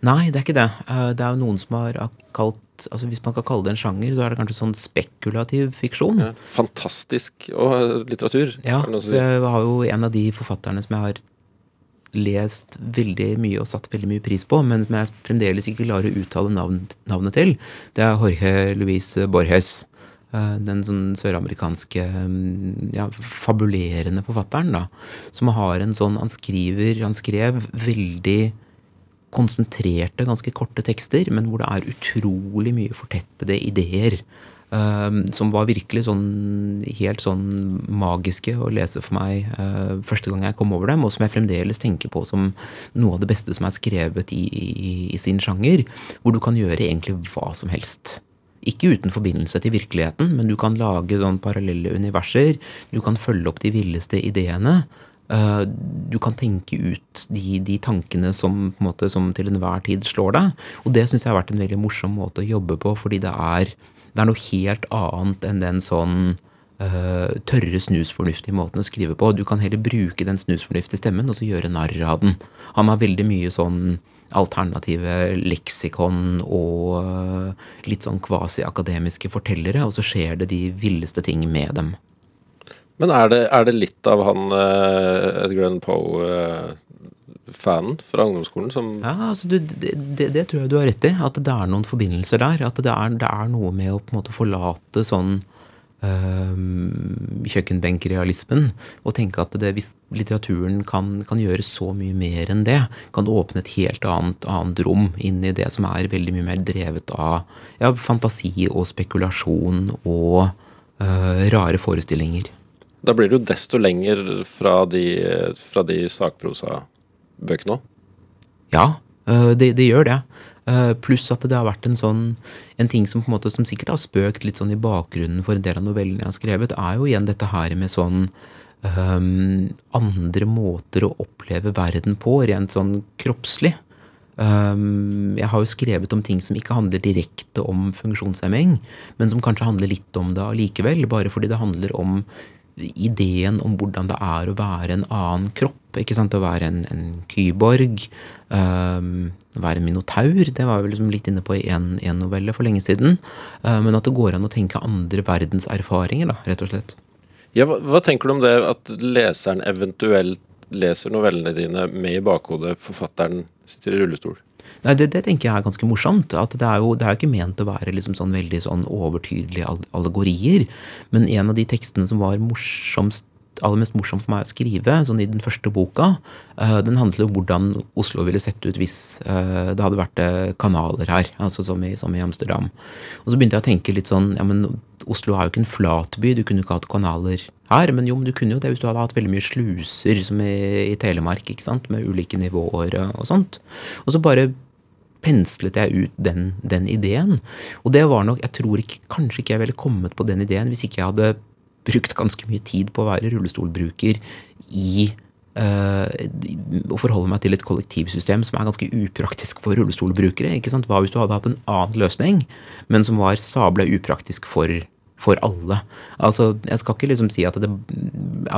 Speaker 3: Nei, det er ikke det. Eh, det er jo noen som har kalt altså Hvis man kan kalle det en sjanger, så er det kanskje sånn spekulativ fiksjon. Ja,
Speaker 2: fantastisk og litteratur.
Speaker 3: Ja, så jeg har jo en av de forfatterne som jeg har lest veldig mye og satt veldig mye pris på, men som jeg fremdeles ikke klarer å uttale navn, navnet til. Det er Jorge Luis Borges. Eh, den sånn søramerikanske mm, ja, fabulerende forfatteren, da. Som har en sånn Han skriver Han skrev veldig konsentrerte, ganske korte tekster, men hvor det er utrolig mye fortettede ideer. Uh, som var virkelig sånn helt sånn magiske å lese for meg uh, første gang jeg kom over dem, og som jeg fremdeles tenker på som noe av det beste som er skrevet i, i, i sin sjanger. Hvor du kan gjøre egentlig hva som helst Ikke uten forbindelse til virkeligheten, men du kan lage sånn parallelle universer. Du kan følge opp de villeste ideene. Uh, du kan tenke ut de, de tankene som, måte, som, til enhver tid slår deg. Og det syns jeg har vært en veldig morsom måte å jobbe på, fordi det er, det er noe helt annet enn den sånn uh, tørre, snusfornuftige måten å skrive på. Du kan heller bruke den snusfornuftige stemmen og så gjøre narr av den. Han har veldig mye sånn alternative leksikon og uh, litt sånn kvasi-akademiske fortellere, og så skjer det de villeste ting med dem.
Speaker 2: Men er det, er det litt av han uh, Edgar Allan Poe fanen fra ungdomsskolen som
Speaker 3: Ja, altså du, det, det, tror jeg du har rett i. At det er noen forbindelser der. At det er, det er noe med å på en måte forlate sånn kjøkkenbenkrealismen. Og tenke at det, hvis litteraturen kan, kan, gjøre så mye mer enn det, kan det åpne et helt annet, annet, rom inn i det som er veldig mye mer drevet av ja, fantasi og spekulasjon og uh, rare forestillinger.
Speaker 2: Da blir du desto lenger fra de, fra de sakprosabøkene òg?
Speaker 3: Ja, øh, det, det gjør det. Uh, pluss at det har vært en sånn en ting som på en måte som sikkert har spøkt litt sånn i bakgrunnen for en del av novellene jeg har skrevet, er jo igjen dette her med sånn um, andre måter å oppleve verden på, rent sånn kroppslig. Um, jeg har jo skrevet om ting som ikke handler direkte om funksjonshemming, men som kanskje handler litt om det allikevel, bare fordi det handler om ideen om hvordan det er å være en annen kropp. ikke sant, Å være en, en kyborg, um, være en minotaur. Det var vi liksom litt inne på i en novelle for lenge siden. Uh, men at det går an å tenke andre verdenserfaringer, da, rett og slett.
Speaker 2: Ja, hva, hva tenker du om det at leseren eventuelt leser novellene dine med i bakhodet forfatteren sitter i rullestol?
Speaker 3: Nei, det, det, tenker jeg er ganske morsomt. at Det er jo, det er ikke ment å være liksom sånn veldig sånn overtydelige allegorier. Men en av de tekstene som var morsomst aller mest morsomt for meg å skrive, sånn i den første boka, uh, den handler om hvordan Oslo ville sett ut hvis uh, det hadde vært uh, kanaler her, altså som i, som i, Amsterdam. Og så begynte jeg å tenke litt sånn ja, men Oslo er jo ikke en flat by, du kunne ikke hatt kanaler her. Men jo, men du kunne jo det hvis du hadde hatt veldig mye sluser, som i, i Telemark, ikke sant, med ulike nivåer og sånt. Og så bare penslet jeg ut den, den, ideen. Og det var nok Jeg tror ikke, kanskje ikke jeg ville kommet på den ideen hvis ikke jeg hadde brukt ganske mye tid på å være rullestolbruker i uh, å forholde meg til et kollektivsystem som er ganske upraktisk for rullestolbrukere. Hva hvis du hadde hatt en annen løsning, men som var sabla upraktisk for for alle. Altså, Jeg skal ikke liksom si at det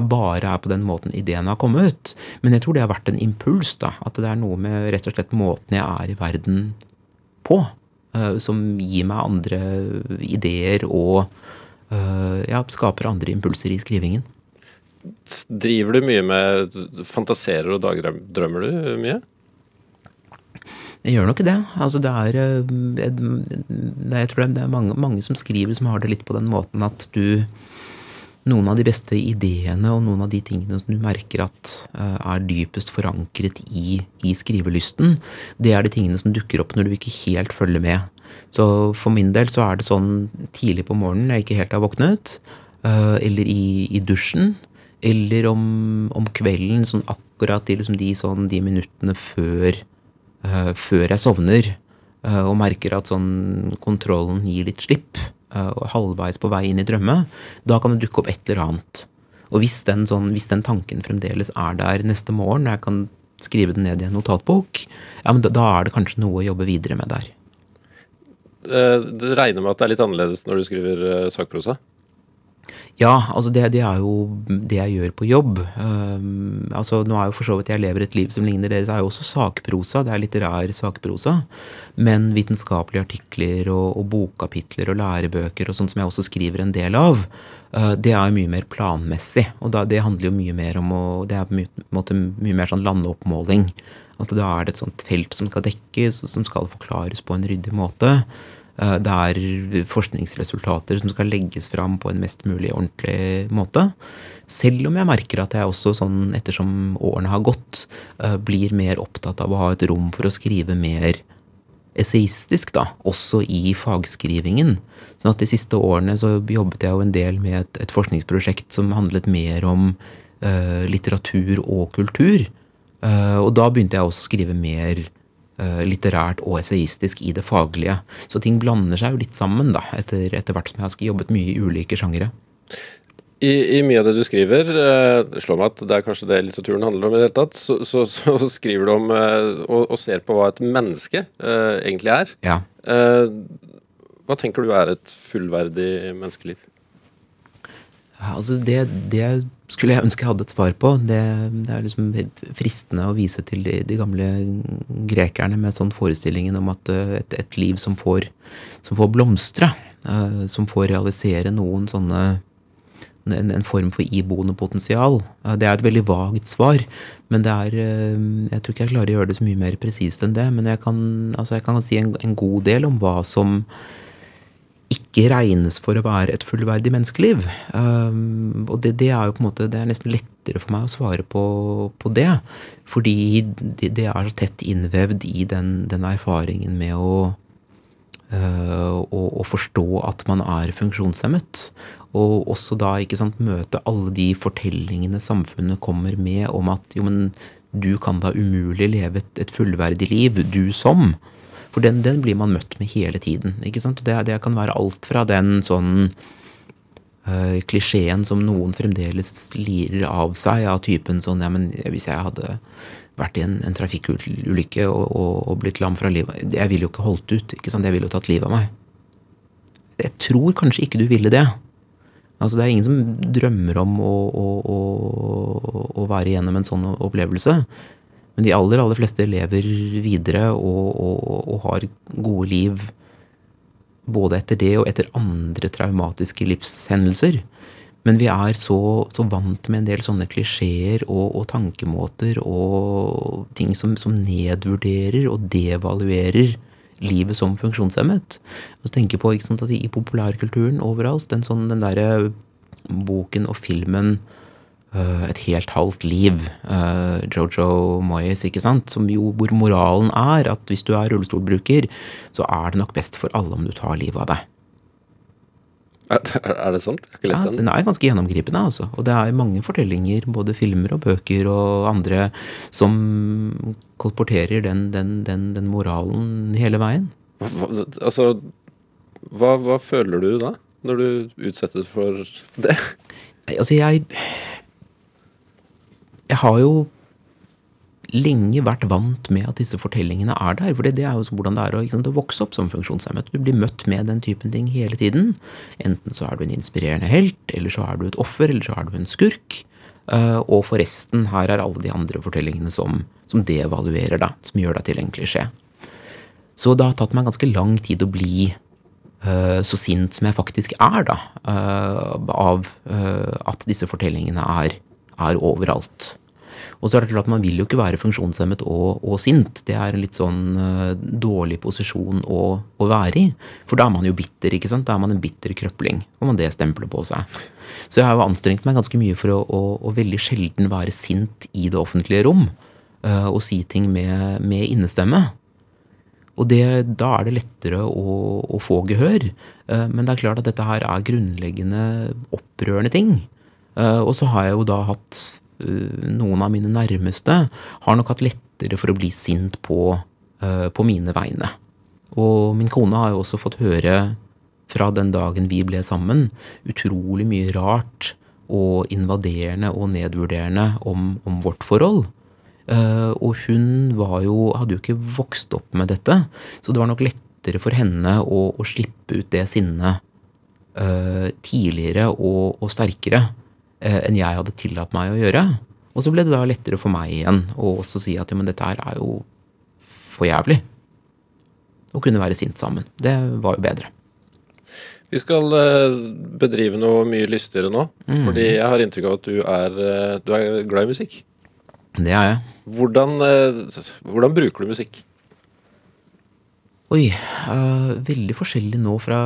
Speaker 3: bare er på den måten ideen har kommet, ut, men jeg tror det har vært en impuls. da, At det er noe med rett og slett måten jeg er i verden på, uh, som gir meg andre ideer og uh, ja, skaper andre impulser i skrivingen.
Speaker 2: Driver du mye med Fantaserer og dagdrømmer du mye?
Speaker 3: Jeg gjør nok det. Altså det er, jeg, jeg tror det er mange, mange, som skriver som har det litt på den måten at du Noen av de beste ideene og noen av de tingene som du merker at eh, er dypest forankret i, i skrivelysten, det er de tingene som dukker opp når du ikke helt følger med. Så for min del så er det sånn tidlig på morgenen jeg ikke helt har våknet, eh, eller i, i dusjen, eller om, om, kvelden, sånn akkurat i liksom de, sånn, de minuttene før før jeg sovner, uh, og merker at sånn kontrollen gir litt slipp, uh, og halvveis på vei inn i drømme, da kan det dukke opp et eller annet. Og hvis den, sånn, hvis den tanken fremdeles er der neste morgen, jeg kan skrive den ned i en notatbok, ja, men da, da er det kanskje noe å jobbe videre med der.
Speaker 2: Det regner med at det er litt annerledes når du skriver sakprosa?
Speaker 3: Ja, altså det, det, er jo det jeg gjør på jobb. Um, altså Nå er jo for så vidt jeg lever et liv som ligner deres, Det er jo også sakprosa. Det er litterær sakprosa. Men vitenskapelige artikler og, og bokkapitler og lærebøker og sånt som jeg også skriver en del av, uh, det er mye mer planmessig. Og da, det handler jo mye mer om å Det er på en måte, mye mer sånn landeoppmåling. At da er det et sånt felt som skal dekkes, som skal forklares på en ryddig måte. Eh, det er forskningsresultater som skal legges fram på en mest mulig ordentlig måte. Selv om jeg merker at jeg også, sånn ettersom årene har gått, eh, blir mer opptatt av å ha et rom for å skrive mer essayistisk, da, også i fagskrivingen. Sånn at De siste årene så jobbet jeg jo en del med et, et forskningsprosjekt som handlet mer om uh, litteratur og kultur. Uh, og da begynte jeg også å skrive mer litterært og esaistisk i det faglige. Så ting blander seg jo litt sammen da, etter, etter hvert som jeg har jobbet mye i ulike sjangere.
Speaker 2: I, I, mye av det du skriver, eh, det slår meg at det er kanskje det litteraturen handler om i det hele tatt, så, så, så skriver du om eh, og, og, ser på hva et menneske uh, egentlig er.
Speaker 3: Ja.
Speaker 2: Uh, hva tenker du er et fullverdig menneskeliv?
Speaker 3: Ja, altså det, det, skulle jeg ønske jeg hadde et svar på. Det, det er liksom fristende å vise til de, de, gamle grekerne med sånn forestillingen om at eh, et, et liv som får, som får blomstre, uh, som får realisere noen sånne en, en, form for iboende potensial. Det er et veldig vagt svar, men det er eh, Jeg tror ikke jeg klarer å gjøre det så mye mer presist enn det. Men jeg kan, altså jeg kan si en, en, god del om hva som ikke regnes for å være et fullverdig menneskeliv. Um, og det, det, er jo på en måte, det er nesten lettere for meg å svare på, på det. Fordi det, er så tett innvevd i den, den erfaringen med å uh, og, forstå at man er funksjonshemmet. Og også da ikke sant, møte alle de fortellingene samfunnet kommer med om at jo, men du kan da umulig leve et, et fullverdig liv, du som. For den, den, blir man møtt med hele tiden. ikke sant? Det, det kan være alt fra den sånn øh, klisjeen som noen fremdeles lirer av seg, av typen sånn ja, men hvis jeg hadde vært i en, en trafikkulykke og, og, og, blitt lam fra livet Jeg ville jo ikke holdt ut. ikke sant? Jeg ville jo tatt livet av meg. Jeg tror kanskje ikke du ville det. Altså, det er ingen som drømmer om å, å, å, å være igjennom en sånn opplevelse. Men de aller, aller fleste lever videre og, og, og, har gode liv både etter det og etter andre traumatiske livshendelser. Men vi er så, så vant med en del sånne klisjeer og, og, tankemåter og ting som, som nedvurderer og devaluerer livet som funksjonshemmet. Og tenker på sant, I populærkulturen overalt, den, sånn, den derre boken og filmen Et helt halvt liv, uh, Jojo Moyes, ikke sant, som jo, hvor moralen er at hvis du er rullestolbruker, så er det nok best for alle om du tar livet av deg.
Speaker 2: Er, det sant? Jeg har ikke
Speaker 3: lest
Speaker 2: den.
Speaker 3: Den er ganske gjennomgripende. altså. Og det er mange fortellinger, både filmer og bøker og andre, som kolporterer den, den, den, den moralen hele veien.
Speaker 2: Hva, altså, hva, hva, føler du da, når du utsettes for det?
Speaker 3: Altså, jeg Jeg har jo lenge vært vant med at disse fortellingene er der. For det er jo hvordan det er å, sant, å, vokse opp som funksjonshemmet. Du blir møtt med den typen ting hele tiden. Enten så er du en inspirerende helt, eller så er du et offer, eller så er du en skurk. Uh, og forresten, her er alle de andre fortellingene som, som devaluerer deg, som gjør deg til en klisjé. Så det har tatt meg ganske lang tid å bli uh, så sint som jeg faktisk er, da, uh, av at disse fortellingene er, er overalt. Og så er det klart Man vil jo ikke være funksjonshemmet og, og sint. Det er en litt sånn uh, dårlig posisjon å, å, være i. For da er man jo bitter. ikke sant? Da er man en bitter krøpling. Får man det stempelet på seg. Så jeg har jo anstrengt meg ganske mye for å, å, å veldig sjelden være sint i det offentlige rom. Uh, og si ting med, med innestemme. Og det, da er det lettere å, å få gehør. Uh, men det er klart at dette her er grunnleggende opprørende ting. Uh, og så har jeg jo da hatt Eh, noen av mine nærmeste har nok hatt lettere for å bli sint på, eh, på mine vegne. Og min kone har jo også fått høre fra den dagen vi ble sammen, utrolig mye rart og invaderende og nedvurderende om, om vårt forhold. Uh, og hun jo, hadde jo ikke vokst opp med dette, så det var nok lettere for henne å, å slippe ut det sinnet uh, tidligere og, og sterkere Eh, enn jeg hadde tillatt meg å gjøre. Og så ble det da lettere for meg igjen å også si at ja, men dette her er jo for jævlig. Å kunne være sint sammen. Det var jo bedre.
Speaker 2: Vi skal eh, bedrive noe mye lystigere nå. Mm. Fordi jeg har inntrykk av at du er, eh, du er glad i musikk.
Speaker 3: Det er jeg.
Speaker 2: Hvordan, hvordan bruker du musikk?
Speaker 3: Oi, uh, veldig forskjellig nå fra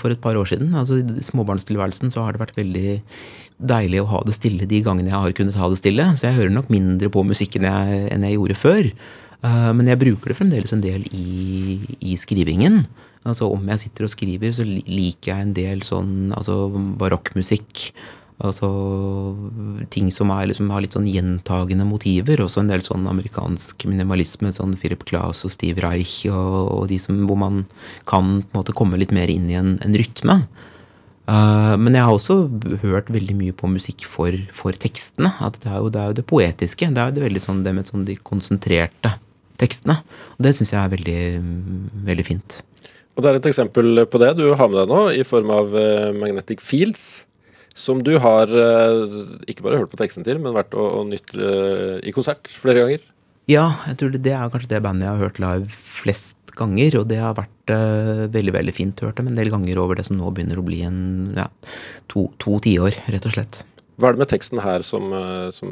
Speaker 3: for et par år siden. Altså I småbarnstilværelsen så har det vært veldig deilig å ha det stille de gangene jeg har kunnet ha det stille. Så jeg hører nok mindre på musikken jeg, enn jeg gjorde før. Uh, men jeg bruker det fremdeles en del i, i, skrivingen. Altså Om jeg sitter og skriver, så liker jeg en del sånn altså barokkmusikk. Altså ting som er, liksom, har litt sånn gjentagende motiver. Også en del sånn amerikansk minimalisme, sånn Philip Glass og Steve Reich, og, og de som, hvor man kan på en måte komme litt mer inn i en, en rytme. Uh, men jeg har også hørt veldig mye på musikk for, for tekstene. at det er, jo, det er, jo, det poetiske. Det er jo det veldig sånn, det med sånn de konsentrerte tekstene. Og det syns jeg er veldig, veldig fint.
Speaker 4: Og det er et eksempel på det du har med deg nå, i form av uh, Magnetic Fields som du har eh, ikke bare hørt på teksten til, men vært og, og nytt uh, i konsert flere ganger?
Speaker 3: Ja, jeg tror det, det er kanskje det bandet jeg har hørt live flest ganger. Og det har vært uh, veldig veldig fint. Hørt dem en del ganger over det som nå begynner å bli en ja, to, to tiår, rett og slett.
Speaker 4: Hva er det med teksten her som, som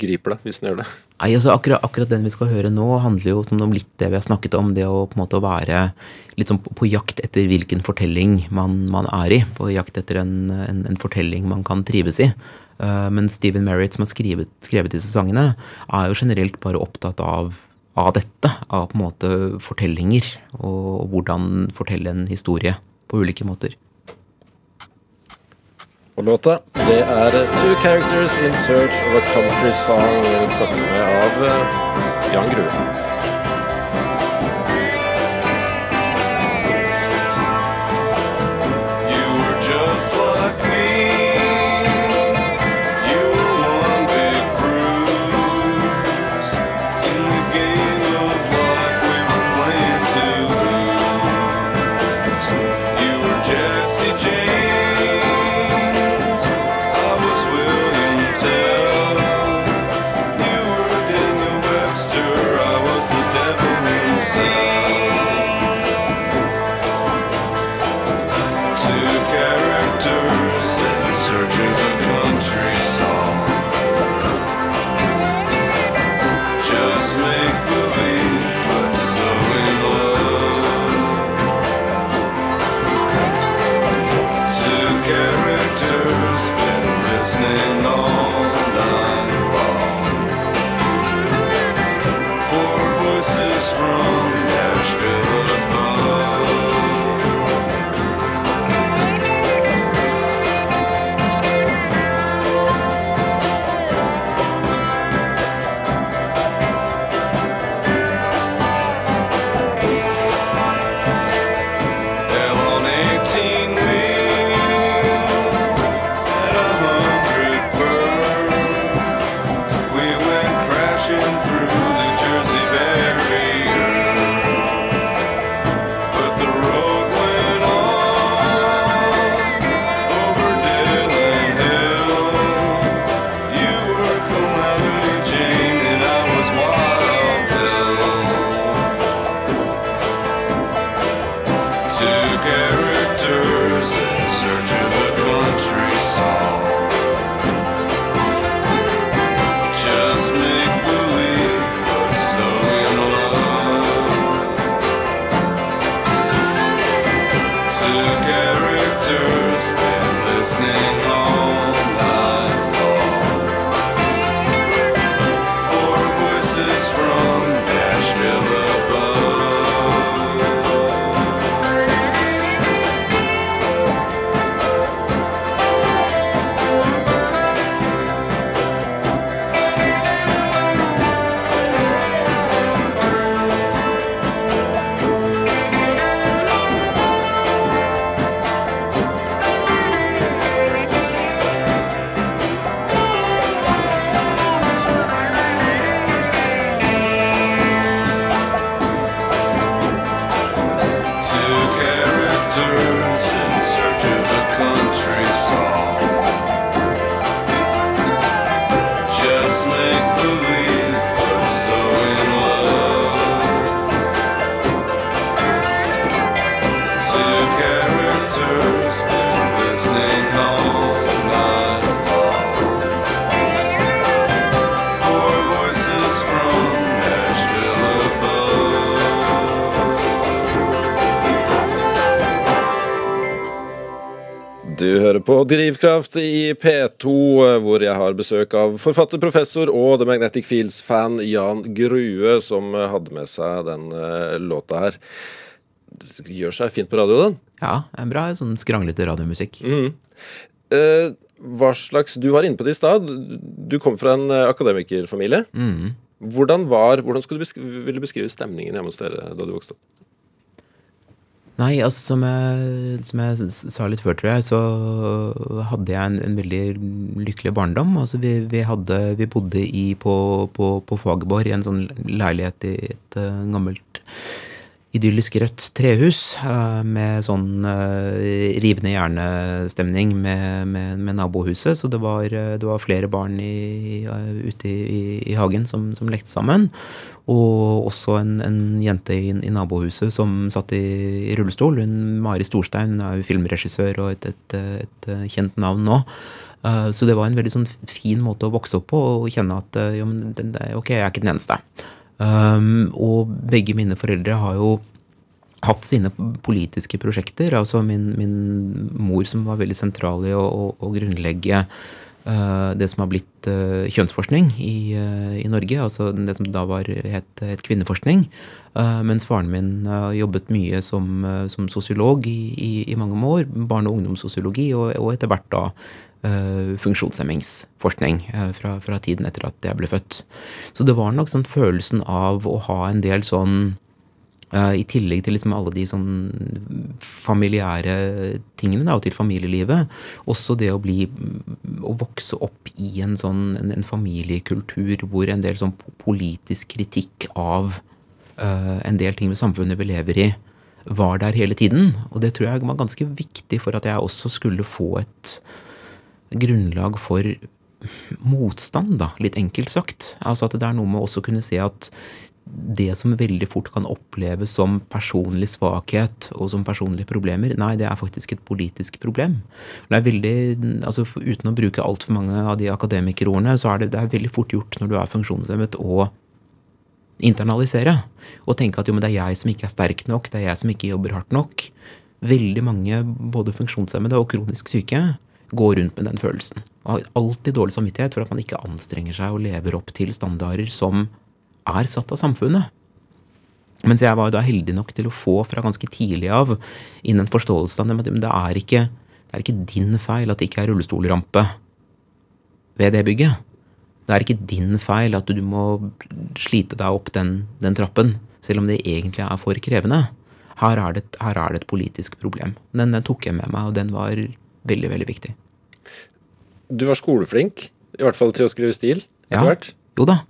Speaker 4: griper deg, hvis den gjør det?
Speaker 3: Nei, altså akkurat, akkurat, den vi skal høre nå, handler jo om litt det vi har snakket om. Det å på en måte være litt sånn på, jakt etter hvilken fortelling man, man, er i. På jakt etter en, en, en fortelling man kan trives i. Uh, men Stephen Merritt, som har skrevet, skrevet disse sangene, er jo generelt bare opptatt av av dette, av på en måte fortellinger, og, og hvordan fortelle en historie på ulike måter.
Speaker 4: Og låta, det er 'Two Characters in Search of a Country Song', tatt med av eh, Jan Grue. På Drivkraft i P2, hvor jeg har besøk av forfatter, professor og The Magnetic Fields-fan Jan Grue, som hadde med seg den uh, låta her. Det Gjør seg fint på radio, den.
Speaker 3: Ja, er bra sånn skranglete radiomusikk.
Speaker 4: Mm. Eh,
Speaker 2: hva slags Du var inne på det i stad. Du kom fra en eh, akademikerfamilie.
Speaker 3: Mm.
Speaker 2: Hvordan var, hvordan skulle du beskrive, vil du beskrive stemningen hjemme hos dere da du vokste opp?
Speaker 3: Nei, altså som jeg, som jeg sa litt før, tror jeg, så hadde jeg en, en veldig lykkelig barndom. Altså vi, vi, hadde, vi bodde i, på, på, på Fagerborg i en sånn leilighet i et uh, gammelt idyllisk rødt trehus uh, med sånn uh, rivende hjernestemning med, med, med, nabohuset. Så det var, det var flere barn i, ute i, i, hagen som, som lekte sammen. Og også en, en jente i, i, nabohuset som satt i, i rullestol. Hun, Mari Storstein hun er jo filmregissør og et, et, et, et kjent navn nå. Uh, så det var en veldig sånn fin måte å vokse opp på og kjenne at uh, jo, men den, ok, jeg er ikke den eneste. Um, og begge mine foreldre har jo hatt sine politiske prosjekter. Altså min, min mor som var veldig sentral i å, å, å grunnlegge Eh, det som har blitt eh, kjønnsforskning i, eh, i, Norge, altså det som da var het, het kvinneforskning. mens faren min jobbet mye som, som sosiolog i, i, i, mange år. Barne- og ungdomssosiologi, og, og etter hvert da funksjonshemmingsforskning fra, fra, tiden etter at jeg ble født. Så det var nok sånn følelsen av å ha en del sånn I tillegg til liksom alle de sånn familiære tingene da, og til familielivet. Også det å bli Å vokse opp i en sånn en, en familiekultur hvor en del sånn politisk kritikk av uh, en del ting ved samfunnet vi lever i, var der hele tiden. Og det tror jeg var ganske viktig for at jeg også skulle få et grunnlag for motstand, da, litt enkelt sagt. Altså at det er noe med å også kunne se at det som veldig fort kan oppleves som personlig svakhet og som personlige problemer, nei, det er faktisk et politisk problem. Det er veldig, altså Uten å bruke altfor mange av de akademikerordene, så er det, det er veldig fort gjort når du er funksjonshemmet å internalisere. Og tenke at jo, men det er jeg som ikke er sterk nok, det er jeg som ikke jobber hardt nok. Veldig mange, både funksjonshemmede og kronisk syke, går rundt med den følelsen. Og har alltid dårlig samvittighet for at man ikke anstrenger seg og lever opp til standarder som er satt av samfunnet. Mens jeg var da heldig nok til å få fra ganske tidlig av inn en forståelse av at det er ikke, det er ikke din feil at det ikke er rullestolrampe ved det bygget. Det er ikke din feil at du må slite deg opp den, den trappen, selv om det egentlig er for krevende. Her er, det, her er det, et politisk problem. Den, den tok jeg med meg, og den var veldig, veldig viktig.
Speaker 2: Du var skoleflink, i hvert fall til å skrive stil etter ja. hvert?
Speaker 3: Jo da.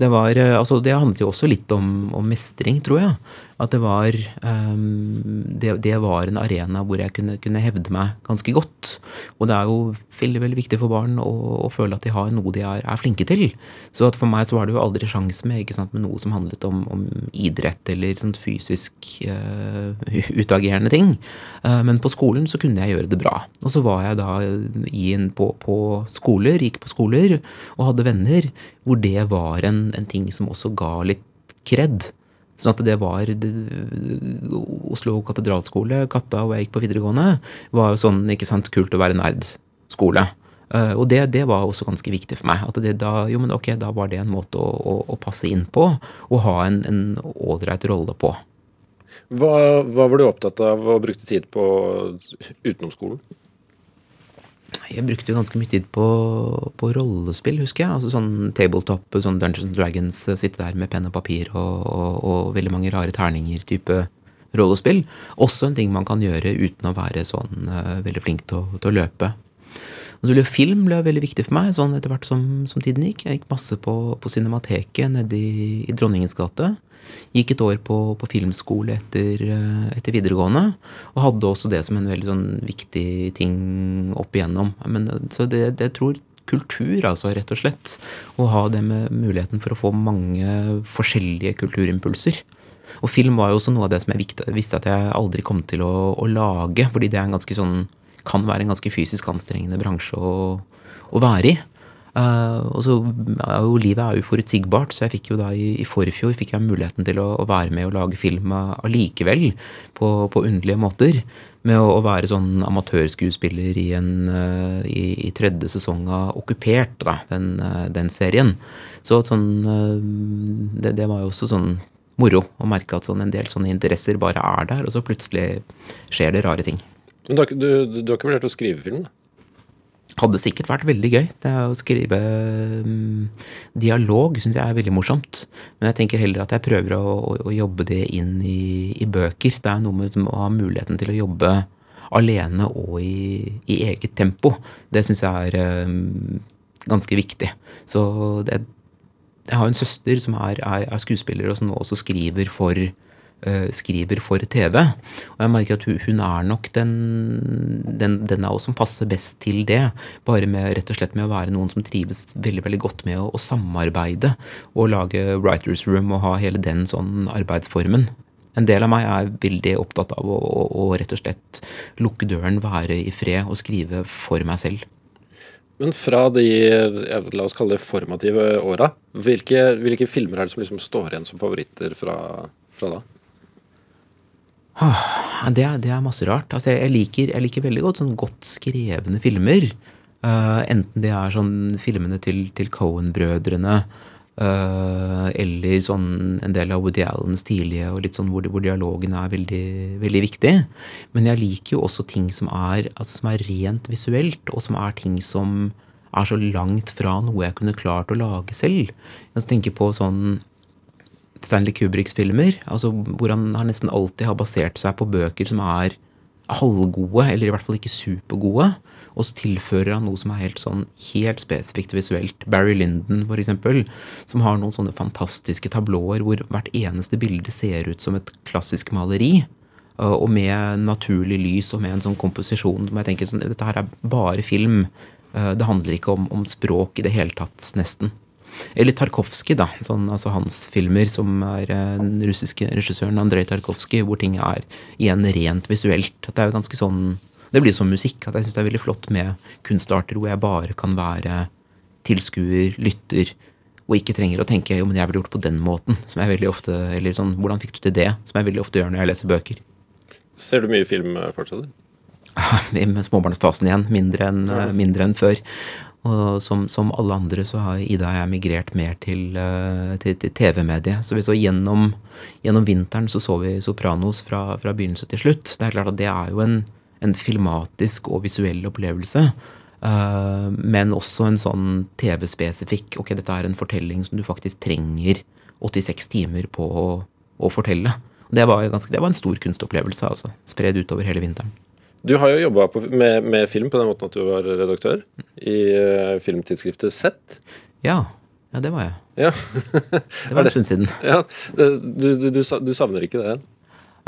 Speaker 3: Det, var, eh, altså det handlet jo også litt om, om mestring, tror jeg. At det var, um, det, det, var en arena hvor jeg kunne, kunne, hevde meg ganske godt. Og det er jo veldig veldig viktig for barn å, å føle at de har noe de er, er, flinke til. Så for meg så var det jo aldri sjans med, med noe som handlet om, om idrett eller sånn fysisk uh, utagerende ting. Uh, men på skolen så kunne jeg gjøre det bra. Og så var jeg da på, på, skoler, gikk på skoler og hadde venner hvor det var en, en ting som også ga litt kred. Sånn at det var Oslo katedralskole, Katta og jeg gikk på videregående, var jo sånn ikke sant, kult å være nerd-skole. Uh, og det, det, var også ganske viktig for meg. At det da, jo, men ok, da var det en måte å, å, å passe inn på, og ha en ålreit rolle på.
Speaker 2: Hva, hva, var du opptatt av og brukte tid på utenom skolen?
Speaker 3: Jeg brukte ganske mye tid på, på, rollespill, husker jeg. Altså sånn tabletop, sånn Dungeons Dragons, eh, sitte der med penn og papir og, og, og veldig mange rare terninger-type rollespill. Også en ting man kan gjøre uten å være sånn uh, veldig flink til å, til å løpe. Og så ble Film ble veldig viktig for meg sånn etter hvert som, som tiden gikk. Jeg gikk masse på, på Cinemateket nede i, i Dronningens gate. Gikk et år på, på filmskole etter, eh, etter, videregående. Og hadde også det som en veldig sånn viktig ting opp igjennom. Men, så det, det tror kultur, altså, rett og slett. Å ha det med muligheten for å få mange forskjellige kulturimpulser. Og film var jo også noe av det som jeg visste at jeg aldri kom til å, å lage, fordi det sånn, kan være en ganske fysisk anstrengende bransje å, å være i. Uh, og så jo Livet er uforutsigbart, så jeg fikk jo da i, i forfjor fikk jeg muligheten til å, å, være med og lage film allikevel, på, på underlige måter. Med å, å være sånn amatørskuespiller i, en, uh, i, i, tredje sesong av Okkupert, da, den, uh, den serien. Så sånn det, det, var jo også sånn moro å merke at sånn en del sånne interesser bare er der, og så plutselig skjer det rare ting.
Speaker 2: Men du, du, du har ikke vurdert å skrive film? da?
Speaker 3: Hadde sikkert vært veldig gøy. Det å skrive um, dialog syns jeg er veldig morsomt. Men jeg tenker heller at jeg prøver å, å, å jobbe det inn i, i, bøker. Det er noe med liksom, å ha muligheten til å jobbe alene og i, i eget tempo. Det syns jeg er um, ganske viktig. Så det, jeg har en søster som er, er, er skuespiller, og som nå også skriver for skriver for TV. Og jeg merker at hun, hun er nok den, den, den av oss som passer best til det. Bare med, rett og slett med å være noen som trives veldig veldig godt med å, å samarbeide. Og lage writers room og ha hele den sånn arbeidsformen. En del av meg er veldig opptatt av å, å, å rett og slett lukke døren, være i fred og skrive for meg selv.
Speaker 2: Men fra de la oss kalle det formative åra, hvilke, hvilke, filmer er det som liksom står igjen som favoritter fra, fra da?
Speaker 3: Det er, det er, masse rart. Altså, jeg, liker, jeg, liker, veldig godt sånn godt skrevne filmer. Uh, enten det er sånn filmene til, til Cohen-brødrene, uh, eller sånn en del av Woody Allens tidlige, og litt sånn hvor, hvor dialogen er veldig, veldig, viktig. Men jeg liker jo også ting som er, altså, som er rent visuelt, og som er ting som er så langt fra noe jeg kunne klart å lage selv. Jeg tenker på sånn Stanley Kubricks filmer, altså hvor han nesten alltid har basert seg på bøker som er halvgode, eller i hvert fall ikke supergode. Og så tilfører han noe som er helt sånn helt spesifikt visuelt. Barry Lyndon, eksempel, som har noen sånne fantastiske tablåer hvor hvert eneste bilde ser ut som et klassisk maleri. Og med naturlig lys og med en sånn komposisjon som jeg tenker sånn, Dette her er bare film. Det handler ikke om, om språk i det hele tatt, nesten. Eller Tarkovskij, da. Sånn, altså hans filmer, som er eh, den russiske regissøren Andrej Tarkovskij, hvor ting er igjen rent visuelt. At det er jo ganske sånn Det blir som musikk. At jeg syns det er veldig flott med kunstarter hvor jeg bare kan være tilskuer, lytter, og ikke trenger å tenke jo, men jeg ville gjort på den måten. som jeg veldig ofte, Eller sånn, hvordan fikk du til det? Som jeg veldig ofte gjør når jeg leser bøker.
Speaker 2: Ser du mye film fortsatt?
Speaker 3: I småbarnsfasen igjen. Mindre enn, mindre enn før. Og som, som, alle andre så har Ida og jeg migrert mer til, eh, til, til TV-mediet. Så vi så gjennom, gjennom, vinteren så så vi Sopranos fra, fra, begynnelse til slutt. Det er klart at det er jo en, en filmatisk og visuell opplevelse. Uh, men også en sånn TV-spesifikk. Ok, dette er en fortelling som du faktisk trenger 86 timer på å, å fortelle. Det var, ganske, det var, en stor kunstopplevelse, altså. Spredd utover hele vinteren.
Speaker 2: Du har jo jobba med, med, film på den måten at du var redaktør i uh, filmtidsskriftet Sett.
Speaker 3: Ja. ja, det var jeg.
Speaker 2: Ja.
Speaker 3: det var en stund siden.
Speaker 2: Ja, du, du, du, savner ikke det?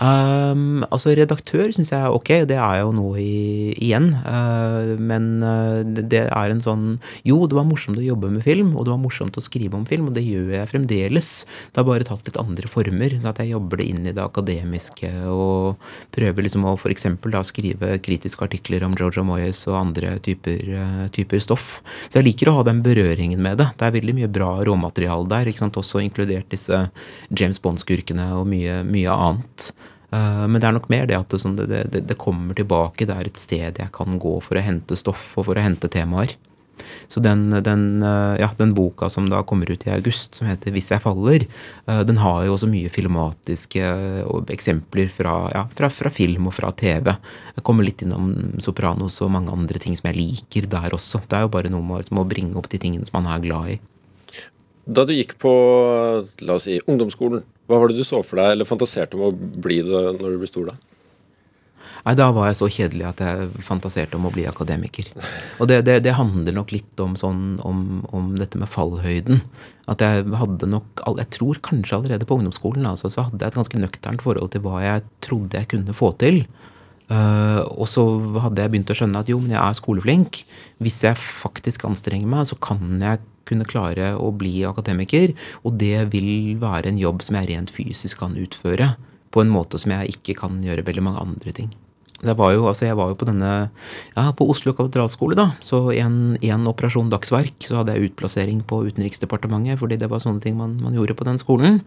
Speaker 3: Um, altså Redaktør syns jeg er ok, det er jo noe i, igjen. Uh, men uh, det er en sånn Jo, det var morsomt å jobbe med film, og det var morsomt å skrive om film, og det gjør jeg fremdeles. Det har bare tatt litt andre former. så at Jeg jobber det inn i det akademiske og prøver liksom å f.eks. skrive kritiske artikler om Georgia Moyes og andre typer, uh, typer, stoff. Så jeg liker å ha den berøringen med det. Det er veldig mye bra råmateriale der, også inkludert disse James Bond-skurkene og mye, mye annet. Eh, men det er nok mer det at sånn, det, det, det, kommer tilbake. Det er et sted jeg kan gå for å hente stoff og for å hente temaer. Så den, den, eh, ja, den boka som da kommer ut i august, som heter 'Hvis jeg faller', eh, den har jo også mye filmatiske eksempler fra, ja, fra, fra film og fra TV. Jeg kommer litt innom Sopranos og mange andre ting som jeg liker der også. Det er jo bare noe med å bringe opp de tingene som man er glad i.
Speaker 2: Da du gikk på la oss si, ungdomsskolen, hva var det du så for deg, eller fantaserte om å bli det når du ble stor da?
Speaker 3: Nei, Da var jeg så kjedelig at jeg fantaserte om å bli akademiker. Og det, det, det handler nok litt om, sånn, om, om, dette med fallhøyden. At jeg hadde nok Jeg tror kanskje allerede på ungdomsskolen altså, så hadde jeg et ganske nøkternt forhold til hva jeg trodde jeg kunne få til. Uh, og så hadde jeg begynt å skjønne at jo, men jeg er skoleflink. Hvis jeg faktisk anstrenger meg, så kan jeg kunne klare å bli akademiker. Og det vil være en jobb som jeg rent fysisk kan utføre på en måte som jeg ikke kan gjøre veldig mange andre ting. Jeg var jo, altså jeg var jo på denne, ja, på Oslo katedralskole, da. Så en, operasjon dagsverk så hadde jeg utplassering på Utenriksdepartementet, fordi det var sånne ting man, man gjorde på den skolen.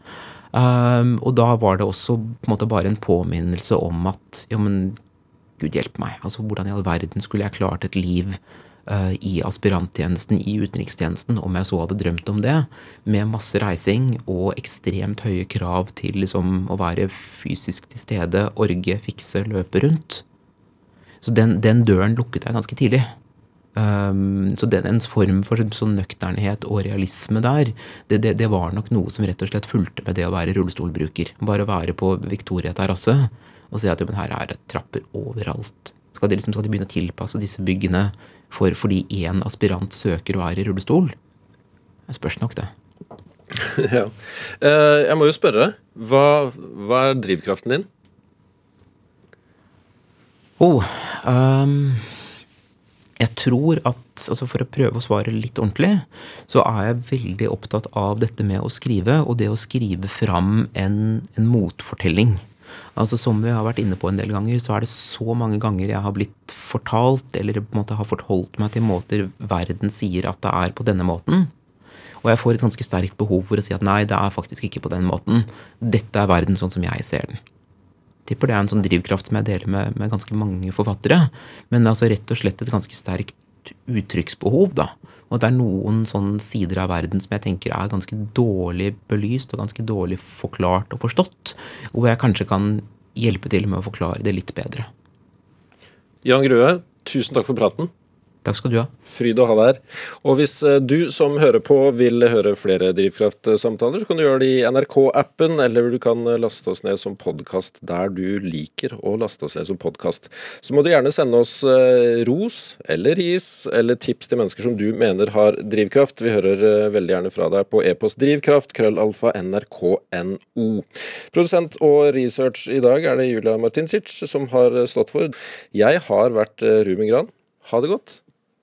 Speaker 3: Um, og da var det også på en måte bare en påminnelse om at ja, men gud hjelpe meg, altså hvordan i all verden skulle jeg klart et liv i aspiranttjenesten, i utenrikstjenesten, om jeg så hadde drømt om det, med masse reising og ekstremt høye krav til liksom å være fysisk til stede, orge, fikse, løpe rundt. Så den, den døren lukket jeg ganske tidlig. Um, så den, en form for sånn nøkternhet og realisme der, det, det, det, var nok noe som rett og slett fulgte med det å være rullestolbruker. Bare å være på Victoria terrasse og se at jo, men her er det trapper overalt. Skal de, liksom, skal de begynne å tilpasse disse byggene for, fordi én aspirant søker og er i rullestol? Det spørs nok, det.
Speaker 2: ja. Uh, jeg må jo spørre, hva, hva er drivkraften din?
Speaker 3: Oh, um jeg tror at, altså For å prøve å svare litt ordentlig, så er jeg veldig opptatt av dette med å skrive, og det å skrive fram en, en motfortelling. Altså Som vi har vært inne på en del ganger, så er det så mange ganger jeg har blitt fortalt, eller på en måte har forholdt meg til måter verden sier at det er på denne måten. Og jeg får et ganske sterkt behov for å si at nei, det er faktisk ikke på den måten. Dette er verden sånn som jeg ser den tipper det er en sånn drivkraft som jeg deler med, med ganske mange forfattere. Men altså rett og slett et ganske sterkt uttrykksbehov. da. Og det er noen sånne sider av verden som jeg tenker er ganske dårlig belyst og ganske dårlig forklart og forstått. Hvor jeg kanskje kan hjelpe til med å forklare det litt bedre.
Speaker 2: Jan Grøe, tusen takk for praten.
Speaker 3: Takk skal du ha.
Speaker 2: Fryd å ha deg her. Og hvis eh, du som hører på vil høre flere Drivkraft-samtaler, så kan du gjøre det i NRK-appen, eller du kan eh, laste oss ned som podkast der du liker å laste oss ned som podkast. Så må du gjerne sende oss eh, ros eller ris eller tips til mennesker som du mener har drivkraft. Vi hører veldig gjerne fra deg på e-post drivkraft, krøllalfa, nrk.no. Produsent og research i dag er det Julia Martinsic som har stått for. Jeg har vært Ruben Gran. Ha det godt.